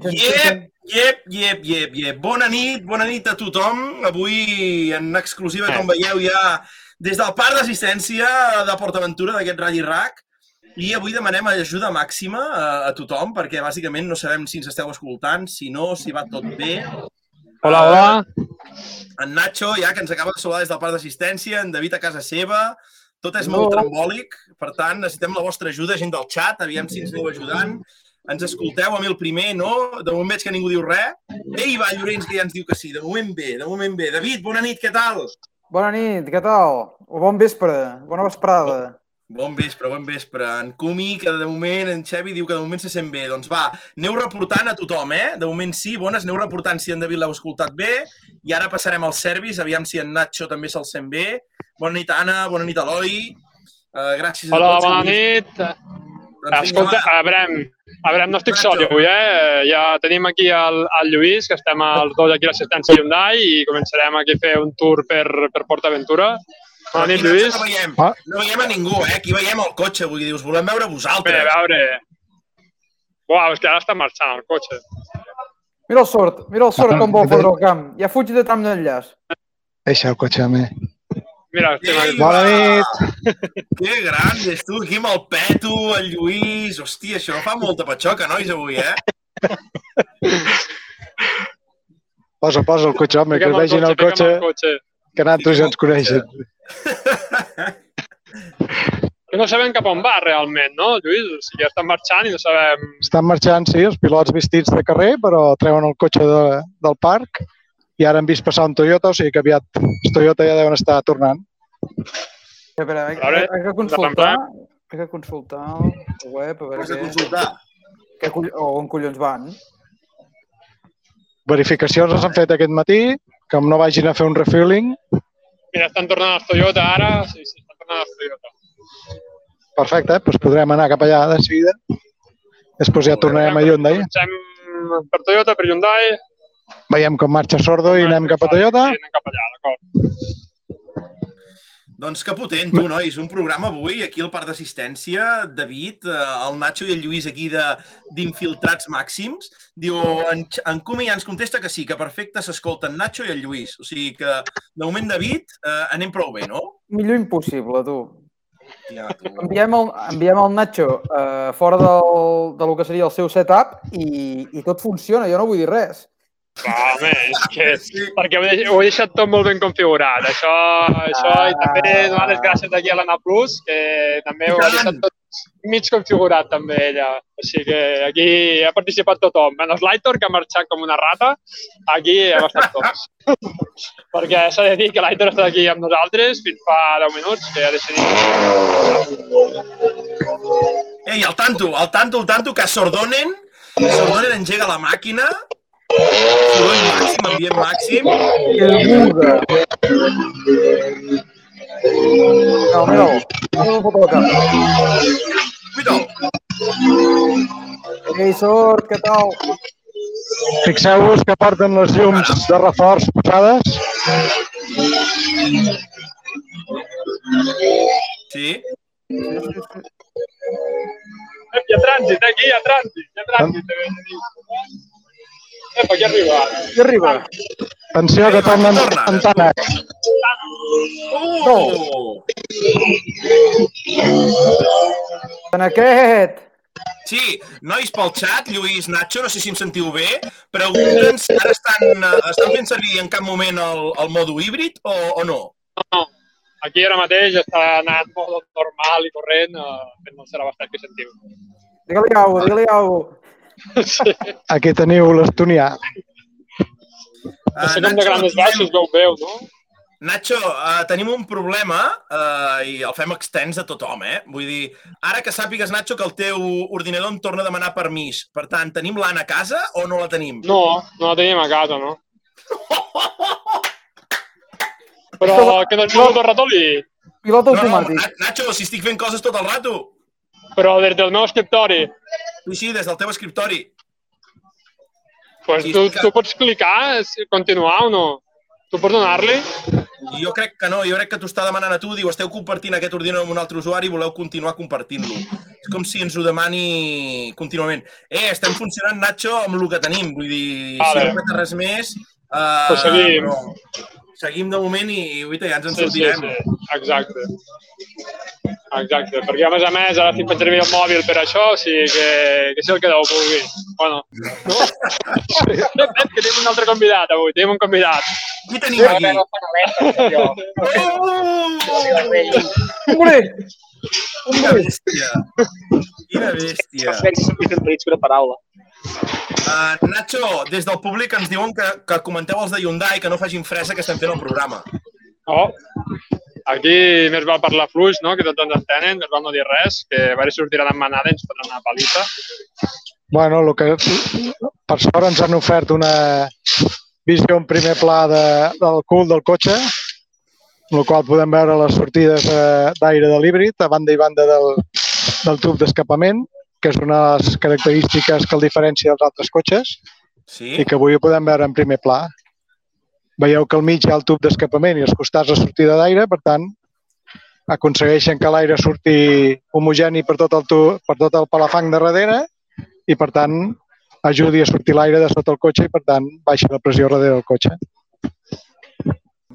Yep, yep, yep, yep, yep. Bona nit, bona nit a tothom. Avui, en exclusiva, com veieu, ja des del parc d'assistència de PortAventura, d'aquest Rally Rack. I avui demanem ajuda màxima a, a tothom, perquè bàsicament no sabem si ens esteu escoltant, si no, si va tot bé. Hola, hola. En Nacho, ja que ens acaba de saludar des del parc d'assistència, en David a casa seva, tot és molt trambòlic, per tant, necessitem la vostra ajuda, gent del xat, aviam si ens aneu ajudant. Ens escolteu a mi el primer, no? De moment veig que ningú diu res. Ei, va, Llorenç, que ja ens diu que sí. De moment bé, de moment bé. David, bona nit, què tal? Bona nit, què tal? O bon vespre, bona vesprada. Bon vespre, bon vespre. En Cumi, que de moment, en Xevi diu que de moment se sent bé. Doncs va, aneu reportant a tothom, eh? De moment sí, bones, aneu reportant si en David l'heu escoltat bé. I ara passarem al servis, aviam si en Nacho també se'l sent bé. Bona nit, Anna, bona nit, Eloi. Uh, gràcies Hola, a tots. bona nit. Escolta, vinga, a veure, a veure, no estic sol avui, eh? Ja tenim aquí el, el Lluís, que estem els dos aquí a l'assistència Hyundai i començarem aquí a fer un tour per, per PortAventura. Bona nit, Lluís. No veiem, Ah. no veiem a ningú, eh? Aquí veiem el cotxe, vull dir, us volem veure Bé, vosaltres. a veure... Uau, és que ara està marxant el cotxe. Mira el sort, mira el sort com vol fotre el camp. Ja fuig de tram d'enllaç. Deixa el cotxe a mi. Mira, estem Ei, aquí. Bona va. nit. Que gran, és tu, aquí amb el Peto, el Lluís... Hòstia, això fa molta patxoca, nois, avui, eh? Posa, posa el cotxe, home, que Fiquem vegin el cotxe, el cotxe. que nosaltres ja ens coneixen. Que no sabem cap on va realment, no, Lluís? O sigui, estan marxant i no sabem... Estan marxant, sí, els pilots vestits de carrer, però treuen el cotxe de, del parc i ara han vist passar un Toyota, o sigui que aviat els Toyota ja deuen estar tornant. A veure, he, A veure, he, he de consultar, he de consultar el web, a veure Has de consultar. què o on collons van. Verificacions les han fet aquest matí, com no vagin a fer un refueling. Mira, estan tornant els Toyota ara. Sí, sí, estan tornant els Toyota. Perfecte, doncs podrem anar cap allà de seguida. Després ja tornarem a Hyundai. Comencem per Toyota, per Hyundai. Veiem com marxa Sordo i anem cap a Toyota. Sí, anem cap allà, d'acord. Doncs que potent, tu, nois. Un programa avui, aquí al parc d'assistència. David, eh, el Nacho i el Lluís aquí de- d'infiltrats màxims. Diu, en, en Cumi ja ens contesta que sí, que perfecte s'escolta en Nacho i el Lluís. O sigui que, de moment, David, eh, anem prou bé, no? Millor impossible, tu. Ja, tu. Enviem el, enviem el Nacho eh, fora del, de lo que seria el seu setup i, i tot funciona, jo no vull dir res. Va, home, és que... Perquè ho he, deixat, ho he deixat tot molt ben configurat. Això, això i també donar les gràcies aquí a l'Anna Plus, que també ho ha deixat tot mig configurat també ella. O sigui que aquí ha participat tothom. Menys l'Aitor, que ha marxat com una rata, aquí hem estat tots. Perquè s'ha de dir que l'Aitor estat aquí amb nosaltres fins fa 10 minuts, que ha decidit... Ei, al tanto, al tanto, al tanto, que Sordonen, Sordonen engega la màquina, soroll màxim, ambient màxim, El Buda. No. No el foto al camp. Cuida'l. Ei, sort, què tal? Fixeu-vos que porten les llums de reforç posades. Sí. Hi ha trànsit, aquí hi ha trànsit, hi ha trànsit. Ep, aquí arriba. Qui arriba? Atenció que tornen Torna. Antana. Oh! En aquest. Sí, nois pel xat, Lluís, Nacho, no sé si em sentiu bé, pregunta'ns, ara estan, eh, estan fent servir en cap moment el, el modo híbrid o, o no? No, aquí ara mateix està anant molt normal i corrent, eh, fent no serà bastant que sentiu. Digue-li alguna cosa, digue-li alguna cosa. Sí, Aquí teniu l'estonià. Uh, això com de grans baixos veu veu, no? Nacho, uh, tenim un problema uh, i el fem extens a tothom, eh? Vull dir, ara que sàpigues, Nacho, que el teu ordinador em torna a demanar permís. Per tant, tenim l'Anna a casa o no la tenim? No, no la tenim a casa, no? Però que no miro el ratolí. Pilot No, no, automàtic. Na- Nacho, si estic fent coses tot el rato. Però des del meu escriptori. Sí, sí, des del teu escriptori. Pues Sí, tu, que- tu pots clicar, continuar o no? Tu pots donar-li? Jo crec que no, jo crec que t'ho està demanant a tu, diu, esteu compartint aquest ordinador amb un altre usuari i voleu continuar compartint-lo. És com si ens ho demani contínuament. Eh, estem funcionant, Nacho, amb el que tenim. Vull dir, Vale. si no res més... Uh, Pues seguim. Seguim de moment i, i uita, ja ens en Sí, sí, sortirem. sí, exacte. Exacte, perquè a més a més ara estic fent servir el mòbil per això, o sigui que, que si el que deu vulgui. Bueno, no? Que tenim un altre convidat avui, tenim un convidat. Qui tenim aquí? Oh! Hombre! Quina bèstia! Quina bèstia! Entrits que una paraula. Uh, Nacho, des del públic ens diuen que, que comenteu els de Hyundai que no facin fresa que estem fent el programa. Oh, aquí més val parlar fluix, no? que tots ens entenen, més val no dir res, que a veure si sortiran en manada i ens fotran una palissa. Bueno, el que, per sort ens han ofert una visió en primer pla de, del cul del cotxe, en el qual podem veure les sortides eh, d'aire de l'híbrid a banda i banda del, del tub d'escapament, que és una de les característiques que el diferencia dels altres cotxes Sí? i que avui ho podem veure en primer pla. Veieu que al mig hi ha el tub d'escapament i als costats la sortida d'aire, per tant, aconsegueixen que l'aire surti homogeni per tot el, tu- per tot el palafang de darrere i, per tant, ajudi a sortir l'aire de sota el cotxe i, per tant, baixa la pressió darrere del cotxe.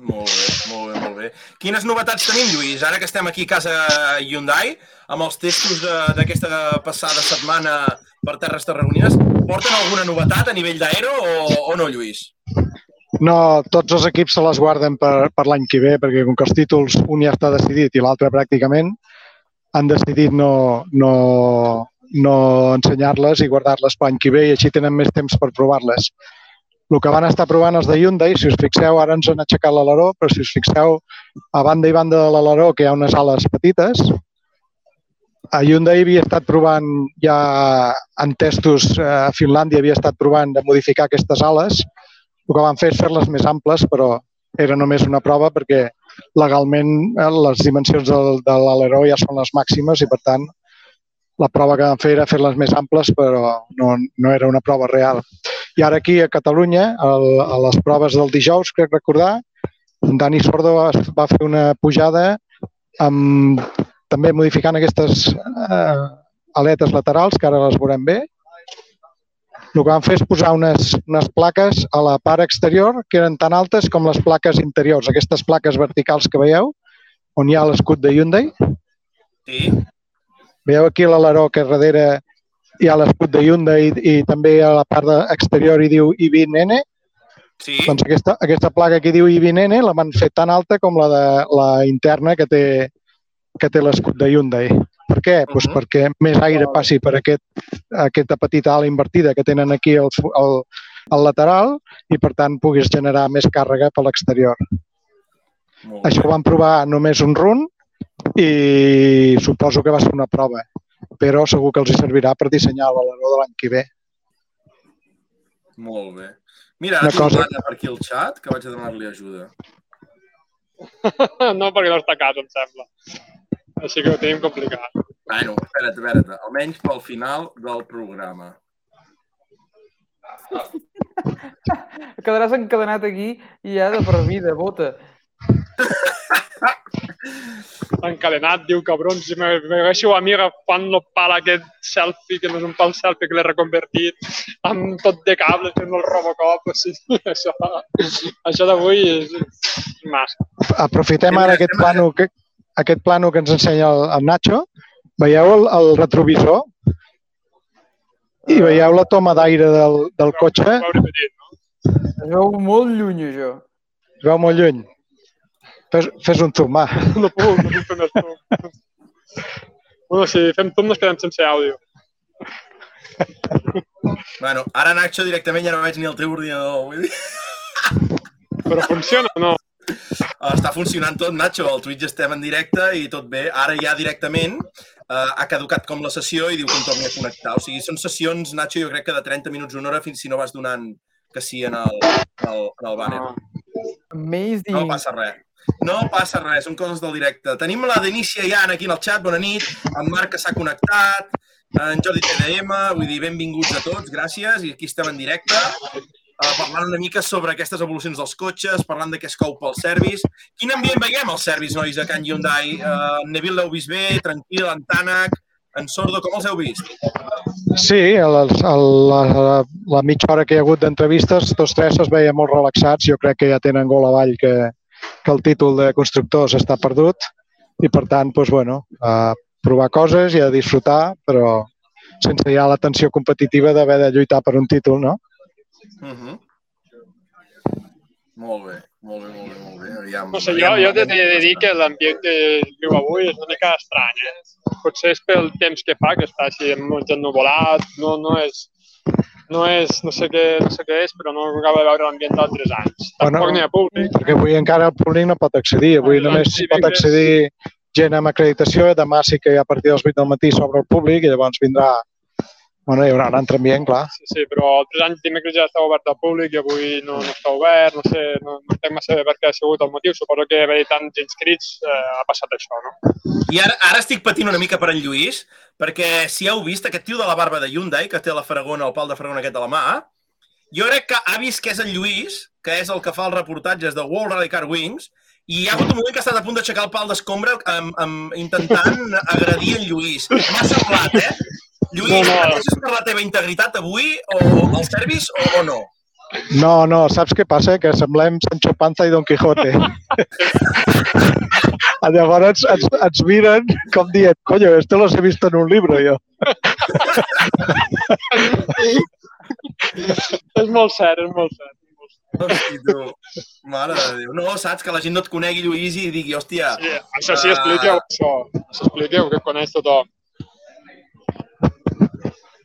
Molt bé, molt bé, molt bé. Quines novetats tenim, Lluís? Ara que estem aquí a casa Hyundai, amb els testos d'aquesta passada setmana per Terres Tarragonines, porten alguna novetat a nivell d'aero o, o no, Lluís? No, tots els equips se les guarden per, per l'any que ve, perquè com que els títols un ja està decidit i l'altre pràcticament, han decidit no, no, no ensenyar-les i guardar-les per l'any que ve i així tenen més temps per provar-les. El que van estar provant els de Hyundai, si us fixeu, ara ens han aixecat l'aleró, però si us fixeu, a banda i banda de l'aleró, que hi ha unes ales petites, a Hyundai havia estat provant ja en testos, eh, a Finlàndia havia estat provant de modificar aquestes ales, el que van fer és fer-les més amples, però era només una prova perquè legalment eh, les dimensions del, de l'aleró ja són les màximes i, per tant, la prova que van fer era fer-les més amples, però no, no era una prova real. I ara aquí a Catalunya, el, a les proves del dijous, crec recordar, Dani Sordo va, va fer una pujada amb, també modificant aquestes eh, aletes laterals, que ara les veurem bé, el que van fer és posar unes, unes plaques a la part exterior que eren tan altes com les plaques interiors, aquestes plaques verticals que veieu, on hi ha l'escut de Hyundai. Sí? Veieu aquí l'aleró que darrere hi ha l'escut de Hyundai i, i també a la part exterior hi diu i20N. Sí? Doncs aquesta, aquesta placa que diu i20N la van fer tan alta com la de la interna que té, que té l'escut de Hyundai. Per què? Uh -huh. pues Mhm. perquè més aire passi per aquest, aquesta petita ala invertida que tenen aquí al, al, al lateral i, per tant, puguis generar més càrrega per l'exterior. Això ho van provar només un run i suposo que va ser una prova, però segur que els hi servirà per dissenyar l'aleró de l'any que ve. Molt bé. Mira, Una ara cosa- per aquí al xat, que vaig a demanar-li ajuda. no, perquè no està a casa, em sembla. Així que ho tenim complicat. Bueno, espera't, espera't. Almenys pel final del programa. Quedaràs encadenat aquí i ja de per vida, bota. Encadenat, diu, cabrons, si me, me a mi agafant el pal aquest selfie, que no és un pal selfie que l'he reconvertit, amb tot de cables, fent el Robocop, o sigui, això, això d'avui és, és massa. Aprofitem ara aquest plano que, aquest plano que ens ensenya el, el Nacho. Veieu el, el retrovisor? I veieu la toma d'aire del, del cotxe? Es veu molt lluny, això. Es veu molt lluny. Fes, fes un zoom, va. No puc, no puc fer més zoom. Bueno, si fem zoom no es quedem sense àudio. Bueno, ara Nacho directament ja no veig ni el teu ordinador. Vull dir, Però funciona o no? està funcionant tot, Nacho. Al Twitch estem en directe i tot bé. Ara ja directament eh, ha caducat com la sessió i diu que em torni a connectar. O sigui, són sessions, Nacho, jo crec que de 30 minuts una hora fins si no vas donant que sí en el, en el, en el banner. Amazing. No passa res. No passa res, són coses del directe. Tenim la Denícia Ian aquí en el xat, bona nit. En Marc que s'ha connectat, en Jordi TDM, vull dir, benvinguts a tots, gràcies. I aquí estem en directe. eh, parlant una mica sobre aquestes evolucions dels cotxes, parlant de què es cou pel service. Quin ambient veiem al service, nois, a Can Hyundai? En Neville l'heu vist bé, tranquil, en Tanak, en Sordo, com els heu vist? Sí, el, la, la, la mitja hora que hi ha hagut d'entrevistes, tots tres es veien molt relaxats. Jo crec que ja tenen gol avall que, que el títol de constructors està perdut i, per tant, doncs, bueno, a provar coses i a disfrutar, però sense ja la tensió competitiva d'haver de lluitar per un títol, no? Uh -huh. Molt bé, molt bé, molt bé, molt bé. Aviam, No sé, jo, jo t'he de dir que l'ambient que viu avui és una mica estrany, eh? Potser és pel temps que fa, que està així molt ennuvolat, no, no és... No és, no sé què, no sé què és, però no acaba de veure l'ambient d'altres anys. Tampoc Bueno, n'hi ha públic. Perquè avui encara el públic no pot accedir. Avui Ah, només pot accedir gent amb acreditació. Demà sí que a partir dels 8 del matí s'obre el públic i llavors vindrà... Bueno, hi haurà un altre ambient, clar. Sí, sí, però altres anys dimecres ja està obert al públic i avui no, no està obert, no sé, no, no entenc massa bé per què ha sigut el motiu. Suposo que haver tants inscrits eh, ha passat això, no? I ara, ara estic patint una mica per en Lluís, perquè si heu vist aquest tio de la barba de Hyundai, que té la fragona, el pal de fragona aquest a la mà, jo crec que ha vist que és en Lluís, que és el que fa els reportatges de World Rally Car Wings, i hi ha hagut un moment que ha estat a punt d'aixecar el pal d'escombra amb, amb, intentant agredir en Lluís. M'ha semblat, eh? Lluís, No, no, és per la teva integritat avui o el service o, o no? No, no, saps què passa? Que semblem Sancho Panza i Don Quijote. Llavors ens, ens miren com dient, coño, esto los he visto en un libro, jo. És molt cert, és molt cert. Hosti, tu. Mare de Déu. No, saps? Que la gent no et conegui, Lluís, i digui, hòstia... Sí, això sí, expliqueu això. Això expliqueu, que coneix tothom.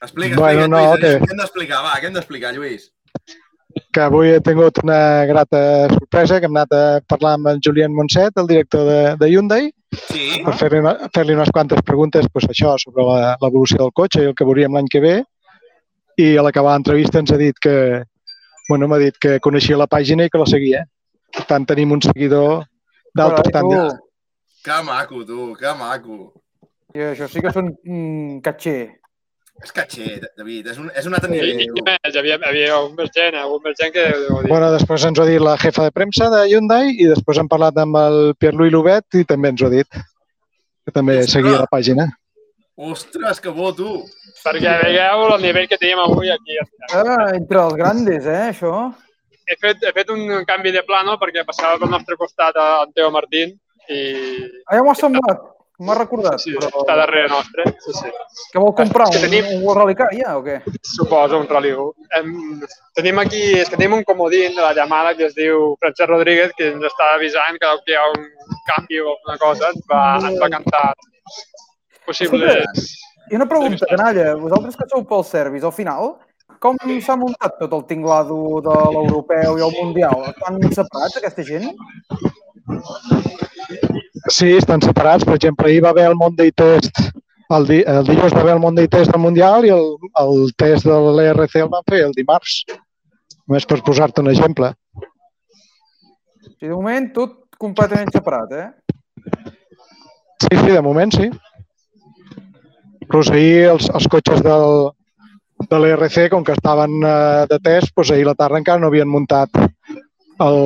Explica, Bueno, explica, no, Lluís. que- Què hem d'explicar? Va, què hem d'explicar, Lluís? Que avui he tingut una grata sorpresa, que hem anat a parlar amb el Julián Monset, el director de, de Hyundai, Sí? per fer-li una, fer unes quantes preguntes pues, això sobre la- l'evolució del cotxe i el que veuríem l'any que ve. I a l'acabar l'entrevista ens ha dit que bueno, m'ha dit que coneixia la pàgina i que la seguia. Per tant, tenim un seguidor tu. estàndard. Que maco, tu, que maco. I això sí que són mm, catxer. És catxer, David, és un, és un altre I, i nivell. qui més? Hi havia, hi havia un més gent, eh? un més gent que... Bueno, després ens ho ha dit la jefa de premsa de Hyundai i després hem parlat amb el Pierre-Louis Lubet i també ens ho ha dit, que també Ostres! seguia la pàgina. Ostres, que bo, tu. Perquè veieu el nivell que tenim avui aquí. Ah, entre els grandes, eh, això. He fet, he fet un canvi de plano perquè passava pel nostre costat a en Teo Martín i Ah, ja m'ho ha semblat. M'ha recordat. sí, Però està darrere nostre. Sí, sí. que vol comprar És que un, tenim- un World Rally Car, ja, o què? Suposo, un Rally 1. Hem, tenim aquí, és que tenim un comodín de la llamada que es diu Francesc Rodríguez, que ens està avisant que hi ha un canvi o una cosa ens va, ens va cantar possibles... I una pregunta, canalla. Vosaltres que sou pel service, al final, com s'ha muntat tot el tinglado de l'europeu i el mundial? Estan separats, aquesta gent? Sí, estan separats. Per exemple, ahir va haver el Monday Test, el, di el dilluns va haver el Monday Test del Mundial i el, el test de l'ERC el van fer el dimarts. Només per posar-te un exemple. I de moment tot completament separat, eh? Sí, sí, de moment sí. Inclús ahir els, els cotxes del, de l'ERC, com que estaven eh, de test, doncs ahir a la tarda encara no havien muntat el,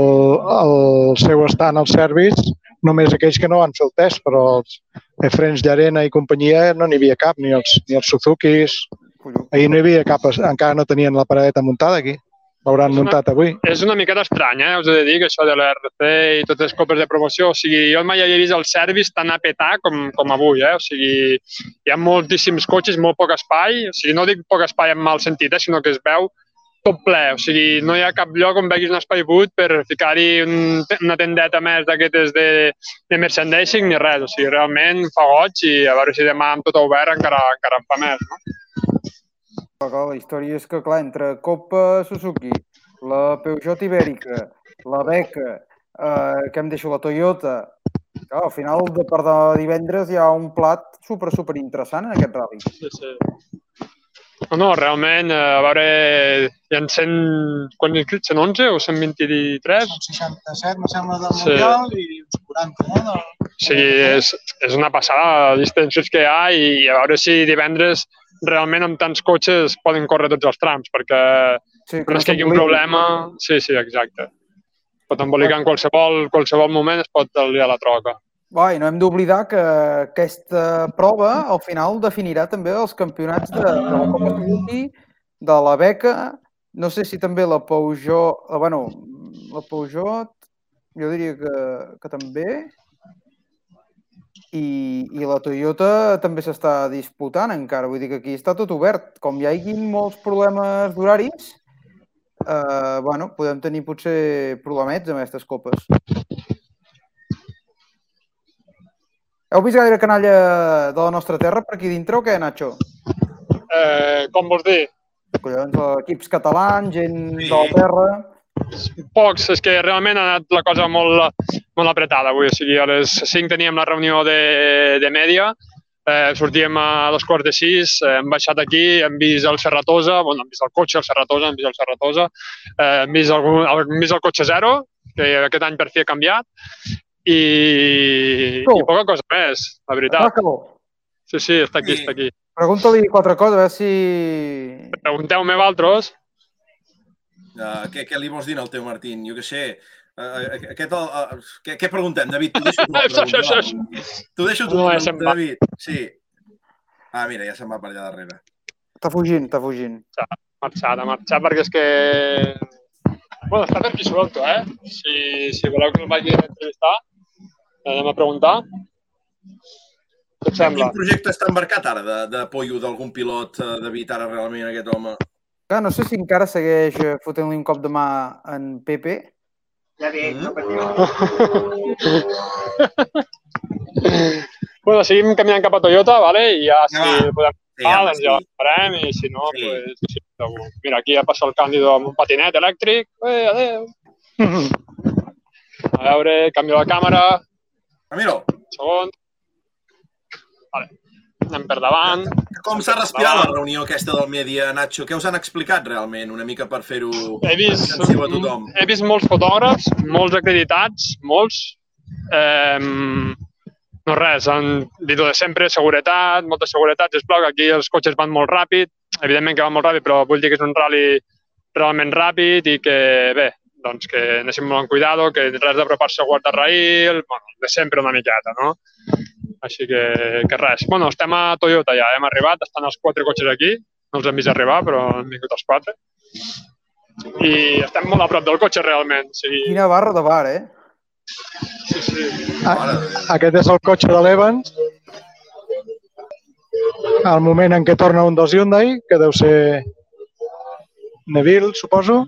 el seu estant al service, només aquells que no van fer el test, però els Efrens Llarena i companyia no n'hi havia cap, ni els, ni els Suzukis. Ahir no hi havia cap, encara no tenien la paradeta muntada aquí. L'hauran muntat avui. És una miqueta estrany, eh? us he de dir, que això de l'RC i totes les copes de promoció. O sigui, jo mai havia vist el service tan a petar com, com avui. Eh? O sigui, hi ha moltíssims cotxes, molt poc espai. O sigui, no dic poc espai en mal sentit, eh? sinó que es veu tot ple. O sigui, no hi ha cap lloc on veguis un espai buit per ficar-hi un, una tendeta més d'aquestes de, de merchandising ni res. O sigui, realment fa goig i a veure si demà amb tot obert encara, encara en fa més. No? La història és que, clar, entre Copa Suzuki, la Peugeot Ibèrica, la Beca, eh, que em deixo la Toyota, clar, al final, de part de divendres, hi ha un plat super, super interessant en aquest rally. Sí, sí. No, no, realment, eh, a veure, hi ha 100... Quants inscrits? 111 o 123? 67, me sembla, del Sí. Mundial i uns 40, no? O sigui, és, és una passada la llista d'inscrits que hi ha i a veure si divendres realment amb tants cotxes poden córrer tots els trams, perquè Sí, no és que hi hagi un problema... Sí, sí, exacte. Pot embolicar en qualsevol, qualsevol moment, es pot liar la troca. Va, i no hem d'oblidar que aquesta prova al final definirà també els campionats de, de la Copa Suzuki, de la beca, no sé si també la Peugeot, eh, bueno, la Peugeot, jo diria que, que també, i, i la Toyota també s'està disputant encara, vull dir que aquí està tot obert. Com hi hagi molts problemes d'horaris, eh, bueno, podem tenir potser problemets amb aquestes copes. Heu vist gaire canalla de la nostra terra per aquí dintre o què, Nacho? Eh, com vols dir? Collons, equips catalans, gent Sí. de la terra... Pocs, és que realment ha anat la cosa molt, molt apretada avui. O sigui, a les 5 teníem la reunió de, de mèdia, eh, sortíem a dos quarts de sis, eh, hem baixat aquí, hem vist el Serratosa, bueno, hem vist el cotxe, el Serratosa, hem vist el Serratosa, eh, hem, vist algun, hem vist el cotxe zero, que aquest any per fi ha canviat, i, Tu. i poca cosa més, la veritat. Paco, Sí, sí, està aquí, està aquí. pregunta-li quatre coses, a veure si... Pregunteu-me vosaltres. Uh, què, què li vols dir al teu Martín? Jo què sé. Uh, aquest, uh, què, què preguntem, David? T'ho deixo tu. T'ho deixo tu, No, ja pregunta. David. Sí. Ah, mira, ja se'n va per allà darrere. Està fugint, està fugint. marxat, ha marxat perquè és que... Bueno, està per aquí suelto, eh? Si, si voleu que el vagi a entrevistar, anem a preguntar. Què et sembla? quin projecte està embarcat ara de, de pollo d'algun pilot, uh, David, ara realment aquest home? Clar, no sé si encara segueix eh, fotent-li un cop de mà en Pepe. Ja dic, no patiu. Bueno, seguim caminant cap a Toyota, vale? i ja si Ah, podem Sí, ah, doncs ja farem, i si no, Sí. pues, sí, segur. Mira, aquí ja passa el Càndido amb un patinet elèctric. Eh, adéu. A veure, canvio la càmera, Un segon. Vale. Anem per davant. com s'ha respirat la reunió aquesta del Mèdia, Nacho? Què us han explicat realment, una mica per fer-ho He vist, a tothom? he vist molts fotògrafs, molts acreditats, molts. Eh, no res, han dit de sempre, seguretat, molta seguretat, sisplau, que aquí els cotxes van molt ràpid, evidentment que van molt ràpid, però vull dir que és un rally realment ràpid i que, bé, doncs que anéssim molt amb cuidado, que res d'apropar-se a guardarraïl, bueno, de sempre una miqueta, no? Així que, que res. Bueno, estem a Toyota ja, hem arribat, estan els quatre cotxes aquí, no els hem vist arribar, però han vingut els quatre. I estem molt a prop del cotxe, realment. O sigui, Quina barra de bar, eh? sí, sí. De Déu. Aquest és el cotxe de l'Evans. Al moment en què torna un dels Hyundai, que deu ser Neville, suposo.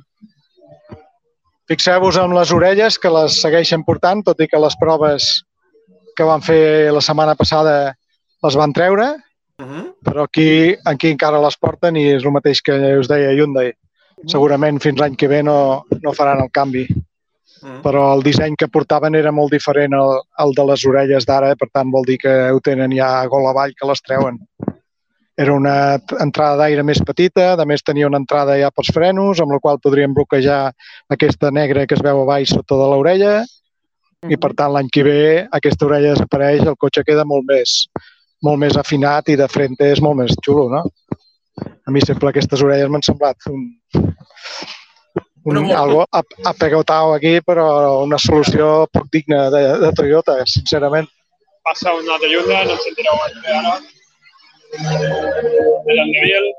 Fixeu-vos amb les orelles que les segueixen portant, tot i que les proves que van fer la setmana passada les van treure, Uh -huh. però aquí, aquí encara les porten i és el mateix que us deia Hyundai. Segurament fins l'any que ve no, no faran el canvi Uh -huh. però el disseny que portaven era molt diferent al, al de les orelles d'ara, per tant vol dir que ho tenen ja a gol avall que les treuen. Era una entrada d'aire més petita, a més tenia una entrada ja pels frenos, amb la qual podríem bloquejar aquesta negra que es veu a baix sota de l'orella, i per tant l'any que ve aquesta orella desapareix, el cotxe queda molt més, molt més afinat i de frente és molt més xulo, no? A mi sempre aquestes orelles m'han semblat un, un, Una algo ap- apegotau aquí, però una solució poc digna de, de Toyota, sincerament. Passa un altre Hyundai, no ens sentireu ara. El Neville.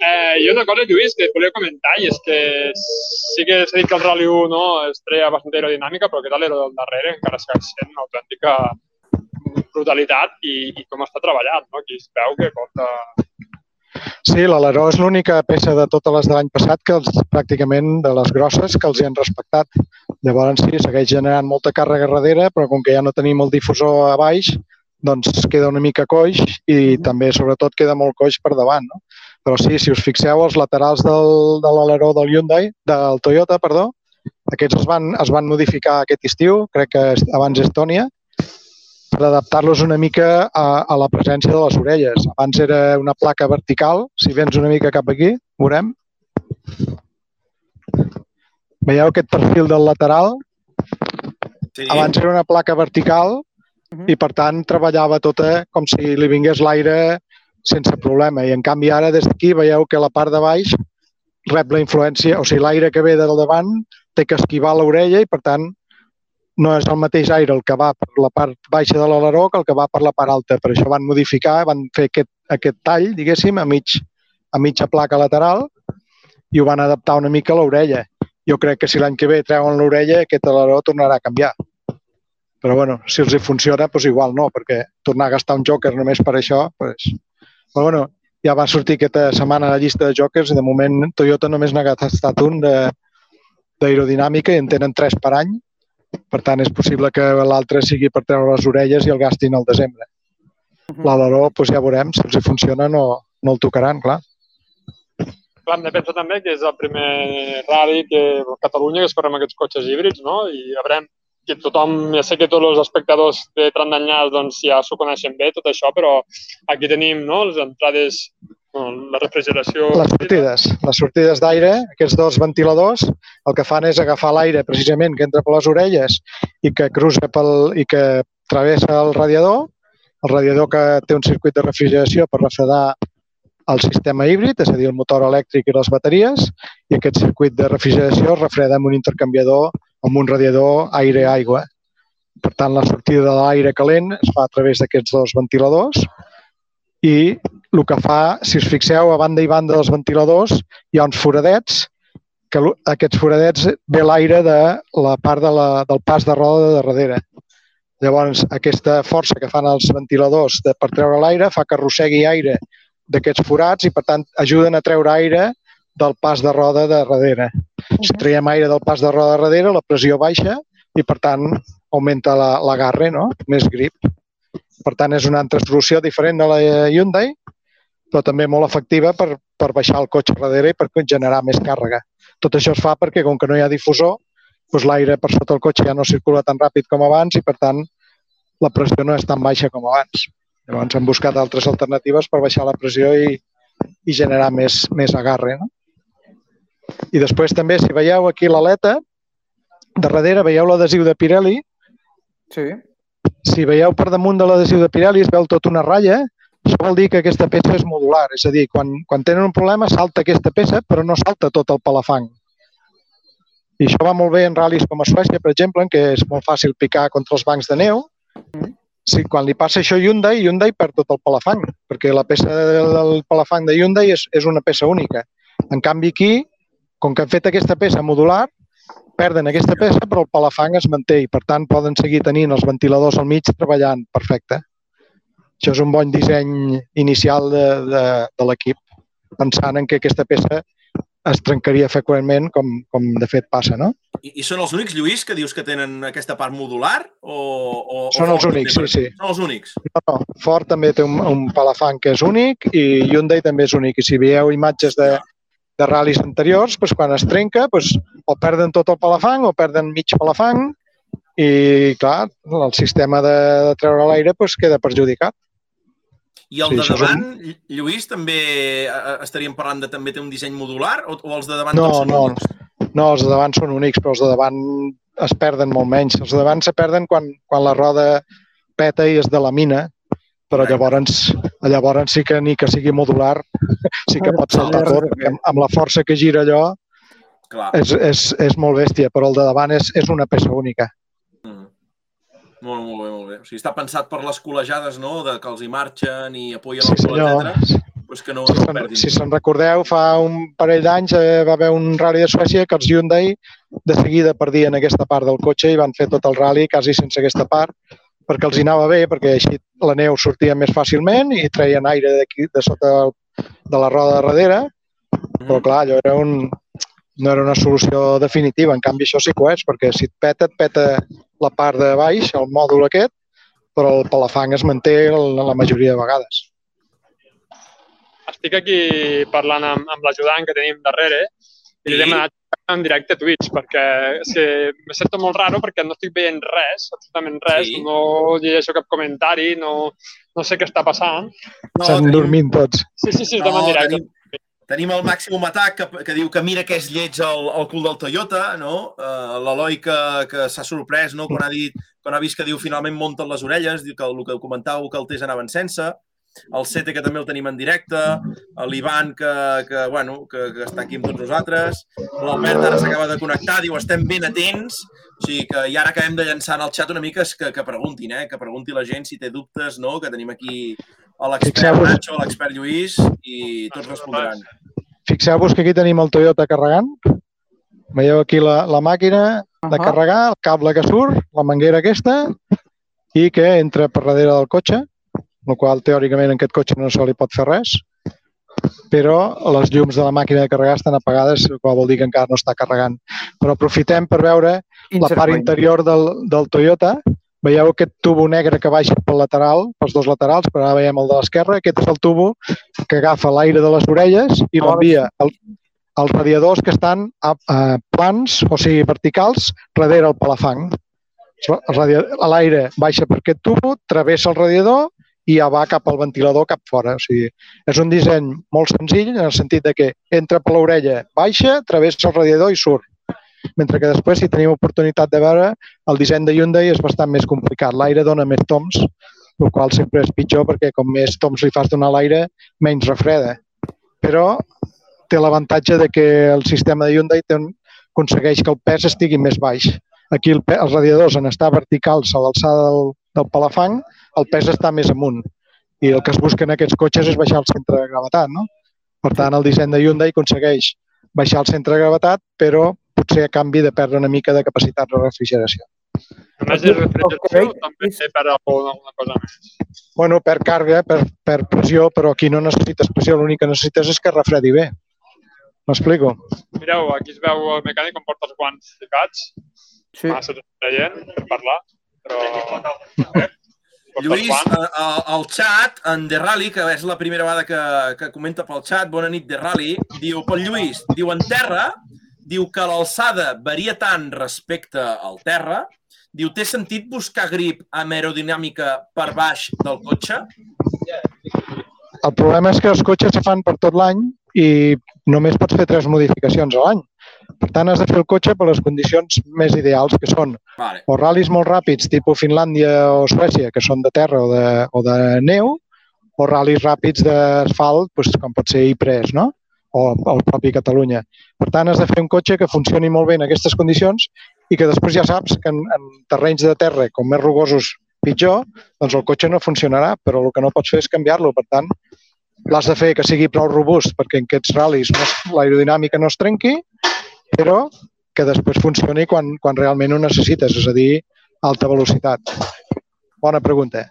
Eh, i una cosa, Lluís, que et volia comentar, i és que sí que s'ha dit que el Rally 1 no, es treia bastant aerodinàmica, però que tal era del darrere, encara segueix sent una autèntica brutalitat i, i com està treballat, no? Aquí es veu que porta... Sí, l'aleró és l'única peça de totes les de l'any passat que els, pràcticament de les grosses que els hi han respectat. Llavors sí, segueix generant molta càrrega darrere, però com que ja no tenim el difusor a baix, doncs queda una mica coix i també, sobretot, queda molt coix per davant. No? Però sí, si us fixeu, els laterals del, de l'aleró del Hyundai, del Toyota, perdó, aquests es van, es van modificar aquest estiu, crec que abans Estònia, per adaptar-los una mica a, a la presència de les orelles. Abans era una placa vertical, si vens una mica cap aquí, veurem. Veieu aquest perfil del lateral? Sí. Abans era una placa vertical Mhm. i, per tant, treballava tota com si li vingués l'aire sense problema. I en canvi ara des d'aquí veieu que la part de baix rep la influència, o sigui, l'aire que ve del davant té que esquivar l'orella i per tant no és el mateix aire el que va per la part baixa de l'aleró que el que va per la part alta. Per això van modificar, van fer aquest, aquest tall, diguéssim, a, mig, a mitja placa lateral i ho van adaptar una mica a l'orella. Jo crec que si l'any que ve treuen l'orella, aquest aleró tornarà a canviar. Però bueno, si els hi funciona, doncs igual no, perquè tornar a gastar un joker només per això, doncs... Però bueno, ja va sortir aquesta setmana la llista de jokers i de moment Toyota només n'ha gastat un d'aerodinàmica i en tenen tres per any. Per tant, és possible que l'altre sigui per treure les orelles i el gastin al desembre. L'aleró, doncs ja veurem, si els hi funciona no, no el tocaran, clar. Clar, hem de pensar també que és el primer rally que a Catalunya que es corre amb aquests cotxes híbrids, no? I a veure, que tothom, ja sé que tots els espectadors de Trandanyals doncs, ja s'ho coneixen bé, tot això, però aquí tenim no, les entrades, no, la refrigeració... Les sortides, les sortides d'aire, aquests dos ventiladors, el que fan és agafar l'aire precisament que entra per les orelles i que cruza pel, i que travessa el radiador, el radiador que té un circuit de refrigeració per refredar el sistema híbrid, és a dir, el motor elèctric i les bateries, i aquest circuit de refrigeració refreda amb un intercanviador amb un radiador aire-aigua. Per tant, la sortida de l'aire calent es fa a través d'aquests dos ventiladors i el que fa, si us fixeu, a banda i banda dels ventiladors hi ha uns foradets que aquests foradets ve l'aire de la part de la, del pas de roda de darrere. Llavors, aquesta força que fan els ventiladors de, per treure l'aire fa que arrossegui aire d'aquests forats i, per tant, ajuden a treure aire del pas de roda de darrere. Si traiem aire del pas de roda de darrere, la pressió baixa i, per tant, augmenta l'agarre, la, no? més grip. Per tant, és una altra solució diferent de la Hyundai, però també molt efectiva per, per baixar el cotxe darrere i per generar més càrrega. Tot això es fa perquè, com que no hi ha difusor, doncs l'aire per sota el cotxe ja no circula tan ràpid com abans i, per tant, la pressió no és tan baixa com abans. Llavors hem buscat altres alternatives per baixar la pressió i, i generar més, més agarre. No? I després també, si veieu aquí l'aleta, darrere veieu l'adhesiu de Pirelli. Sí. Si veieu per damunt de l'adhesiu de Pirelli es veu tota una ratlla, això vol dir que aquesta peça és modular, és a dir, quan, quan tenen un problema salta aquesta peça, però no salta tot el palafang. I això va molt bé en ral·lis com a Suècia, per exemple, en què és molt fàcil picar contra els bancs de neu. Si quan li passa això a Hyundai, Hyundai perd tot el palafang, perquè la peça del palafang de Hyundai és, és una peça única. En canvi, aquí com que han fet aquesta peça modular, perden aquesta peça, però el palafang es manté i, per tant, poden seguir tenint els ventiladors al mig treballant perfecte. Això és un bon disseny inicial de, de, de l'equip, pensant en que aquesta peça es trencaria freqüentment, com, com de fet passa, no? I, I són els únics, Lluís, que dius que tenen aquesta part modular? O, o, són o els únics, sí, sí. Són els únics? No, no. Ford també té un, un palafang que és únic i Hyundai també és únic. I si veieu imatges de, de ral·lis anteriors, doncs, quan es trenca, doncs, o perden tot el palafang o perden mig palafang i, clar, el sistema de, de treure l'aire doncs, queda perjudicat. I el sí, de davant, un... Lluís, també eh, estaríem parlant de també té un disseny modular o, o els de davant no, són no, únics? No, els de davant són únics, però els de davant es perden molt menys. Els de davant se perden quan, quan la roda peta i es de la mina, però llavors, llavors sí que ni que sigui modular, sí que pot saltar tot, perquè amb la força que gira allò Clar. És, és, és molt bèstia, però el de davant és, és una peça única. Mm. Molt, molt bé, molt bé. O sigui, està pensat per les col·legiades, no?, de que els hi marxen i apoyen sí, el etc. Pues que no, si no perdin. Si se'n recordeu, fa un parell d'anys eh, va haver un rally de Suècia que els Hyundai de seguida perdien aquesta part del cotxe i van fer tot el rally quasi sense aquesta part perquè els hi anava bé, perquè així la neu sortia més fàcilment i treien aire d'aquí de sota el, de la roda de darrere, però clar, allò era un, no era una solució definitiva. En canvi, això sí que ho és, perquè si et peta, et peta la part de baix, el mòdul aquest, però el palafang es manté la majoria de vegades. Estic aquí parlant amb, amb l'ajudant que tenim darrere i li he demanat en directe a Twitch, perquè és que me sento molt raro perquè no estic veient res, absolutament res, sí. no llegeixo cap comentari, no, no sé què està passant. No, Estan tenim... dormint tots. Sí, sí, sí, estem no, en directe. Tenim, tenim el màxim atac que, que diu que mira que és lleig el, el cul del Toyota, no? Uh, L'Eloi que, que s'ha sorprès, no? Quan ha, dit, quan ha vist que diu finalment munten les orelles, diu que el que comentàveu que el test anaven sense. El Sete, que també el tenim en directe, l'Ivan, que, que, bueno, que, que està aquí amb tots nosaltres, l'Albert ara s'acaba de connectar, diu estem ben atents, o sigui que i ara acabem de llançar en el xat una mica que, que preguntin, eh? que pregunti la gent si té dubtes, no? que tenim aquí l'expert Nacho, l'expert Lluís, i tots respondran. Fixeu-vos que aquí tenim el Toyota carregant. Veieu aquí la, la màquina de carregar, el cable que surt, la manguera aquesta, i que entra per darrere del cotxe, el qual teòricament en aquest cotxe no se li pot fer res, però les llums de la màquina de carregar estan apagades, el qual vol dir que encara no està carregant. Però aprofitem per veure la part interior del, del Toyota. Veieu aquest tubo negre que baixa pel lateral, pels dos laterals, però ara veiem el de l'esquerra. Aquest és el tubo que agafa l'aire de les orelles i l'envia al, als radiadors que estan a, a plans, o sigui, verticals, darrere el palafang. L'aire baixa per aquest tubo, travessa el radiador i ja va cap al ventilador, cap fora. O sigui, és un disseny molt senzill en el sentit de que entra per l'orella baixa, travessa el radiador i surt. Mentre que després, si tenim oportunitat de veure, el disseny de Hyundai és bastant més complicat. L'aire dona més toms, el qual sempre és pitjor perquè com més toms li fas donar l'aire, menys refreda. Però té l'avantatge de que el sistema de Hyundai té un, aconsegueix que el pes estigui més baix. Aquí el, els radiadors, en estar verticals a l'alçada del, del palafang, el pes està més amunt. I el que es busca en aquests cotxes és baixar el centre de gravetat, no? Per tant, el disseny de Hyundai aconsegueix baixar el centre de gravetat, però potser a canvi de perdre una mica de capacitat de refrigeració. A més de refrigeració, també per alguna cosa més. Bueno, per càrrega, per, per pressió, però aquí no necessites pressió, l'únic que necessites és que refredi bé. M'explico? Mireu, aquí es veu el mecànic com porta els guants ficats. Sí. Massa traient per parlar, però... Lluís, al xat, en The Rally, que és la primera vegada que, que comenta pel xat, bona nit, The Rally, diu, pel Lluís, diu, en terra, diu que l'alçada varia tant respecte al terra, diu, té sentit buscar grip amb aerodinàmica per baix del cotxe? El problema és que els cotxes se fan per tot l'any i només pots fer tres modificacions a l'any. Per tant, has de fer el cotxe per les condicions més ideals, que són vale. o ral·lis molt ràpids, tipus Finlàndia o Suècia, que són de terra o de, o de neu, o ral·lis ràpids d'asfalt, doncs, com pot ser Ypres, no? o el propi Catalunya. Per tant, has de fer un cotxe que funcioni molt bé en aquestes condicions i que després ja saps que en, en terrenys de terra, com més rugosos, pitjor, doncs el cotxe no funcionarà, però el que no pots fer és canviar-lo. Per tant, l'has de fer que sigui prou robust perquè en aquests ral·lis no, l'aerodinàmica no es trenqui, però que després funcioni quan, quan realment ho necessites, és a dir, alta velocitat. Bona pregunta.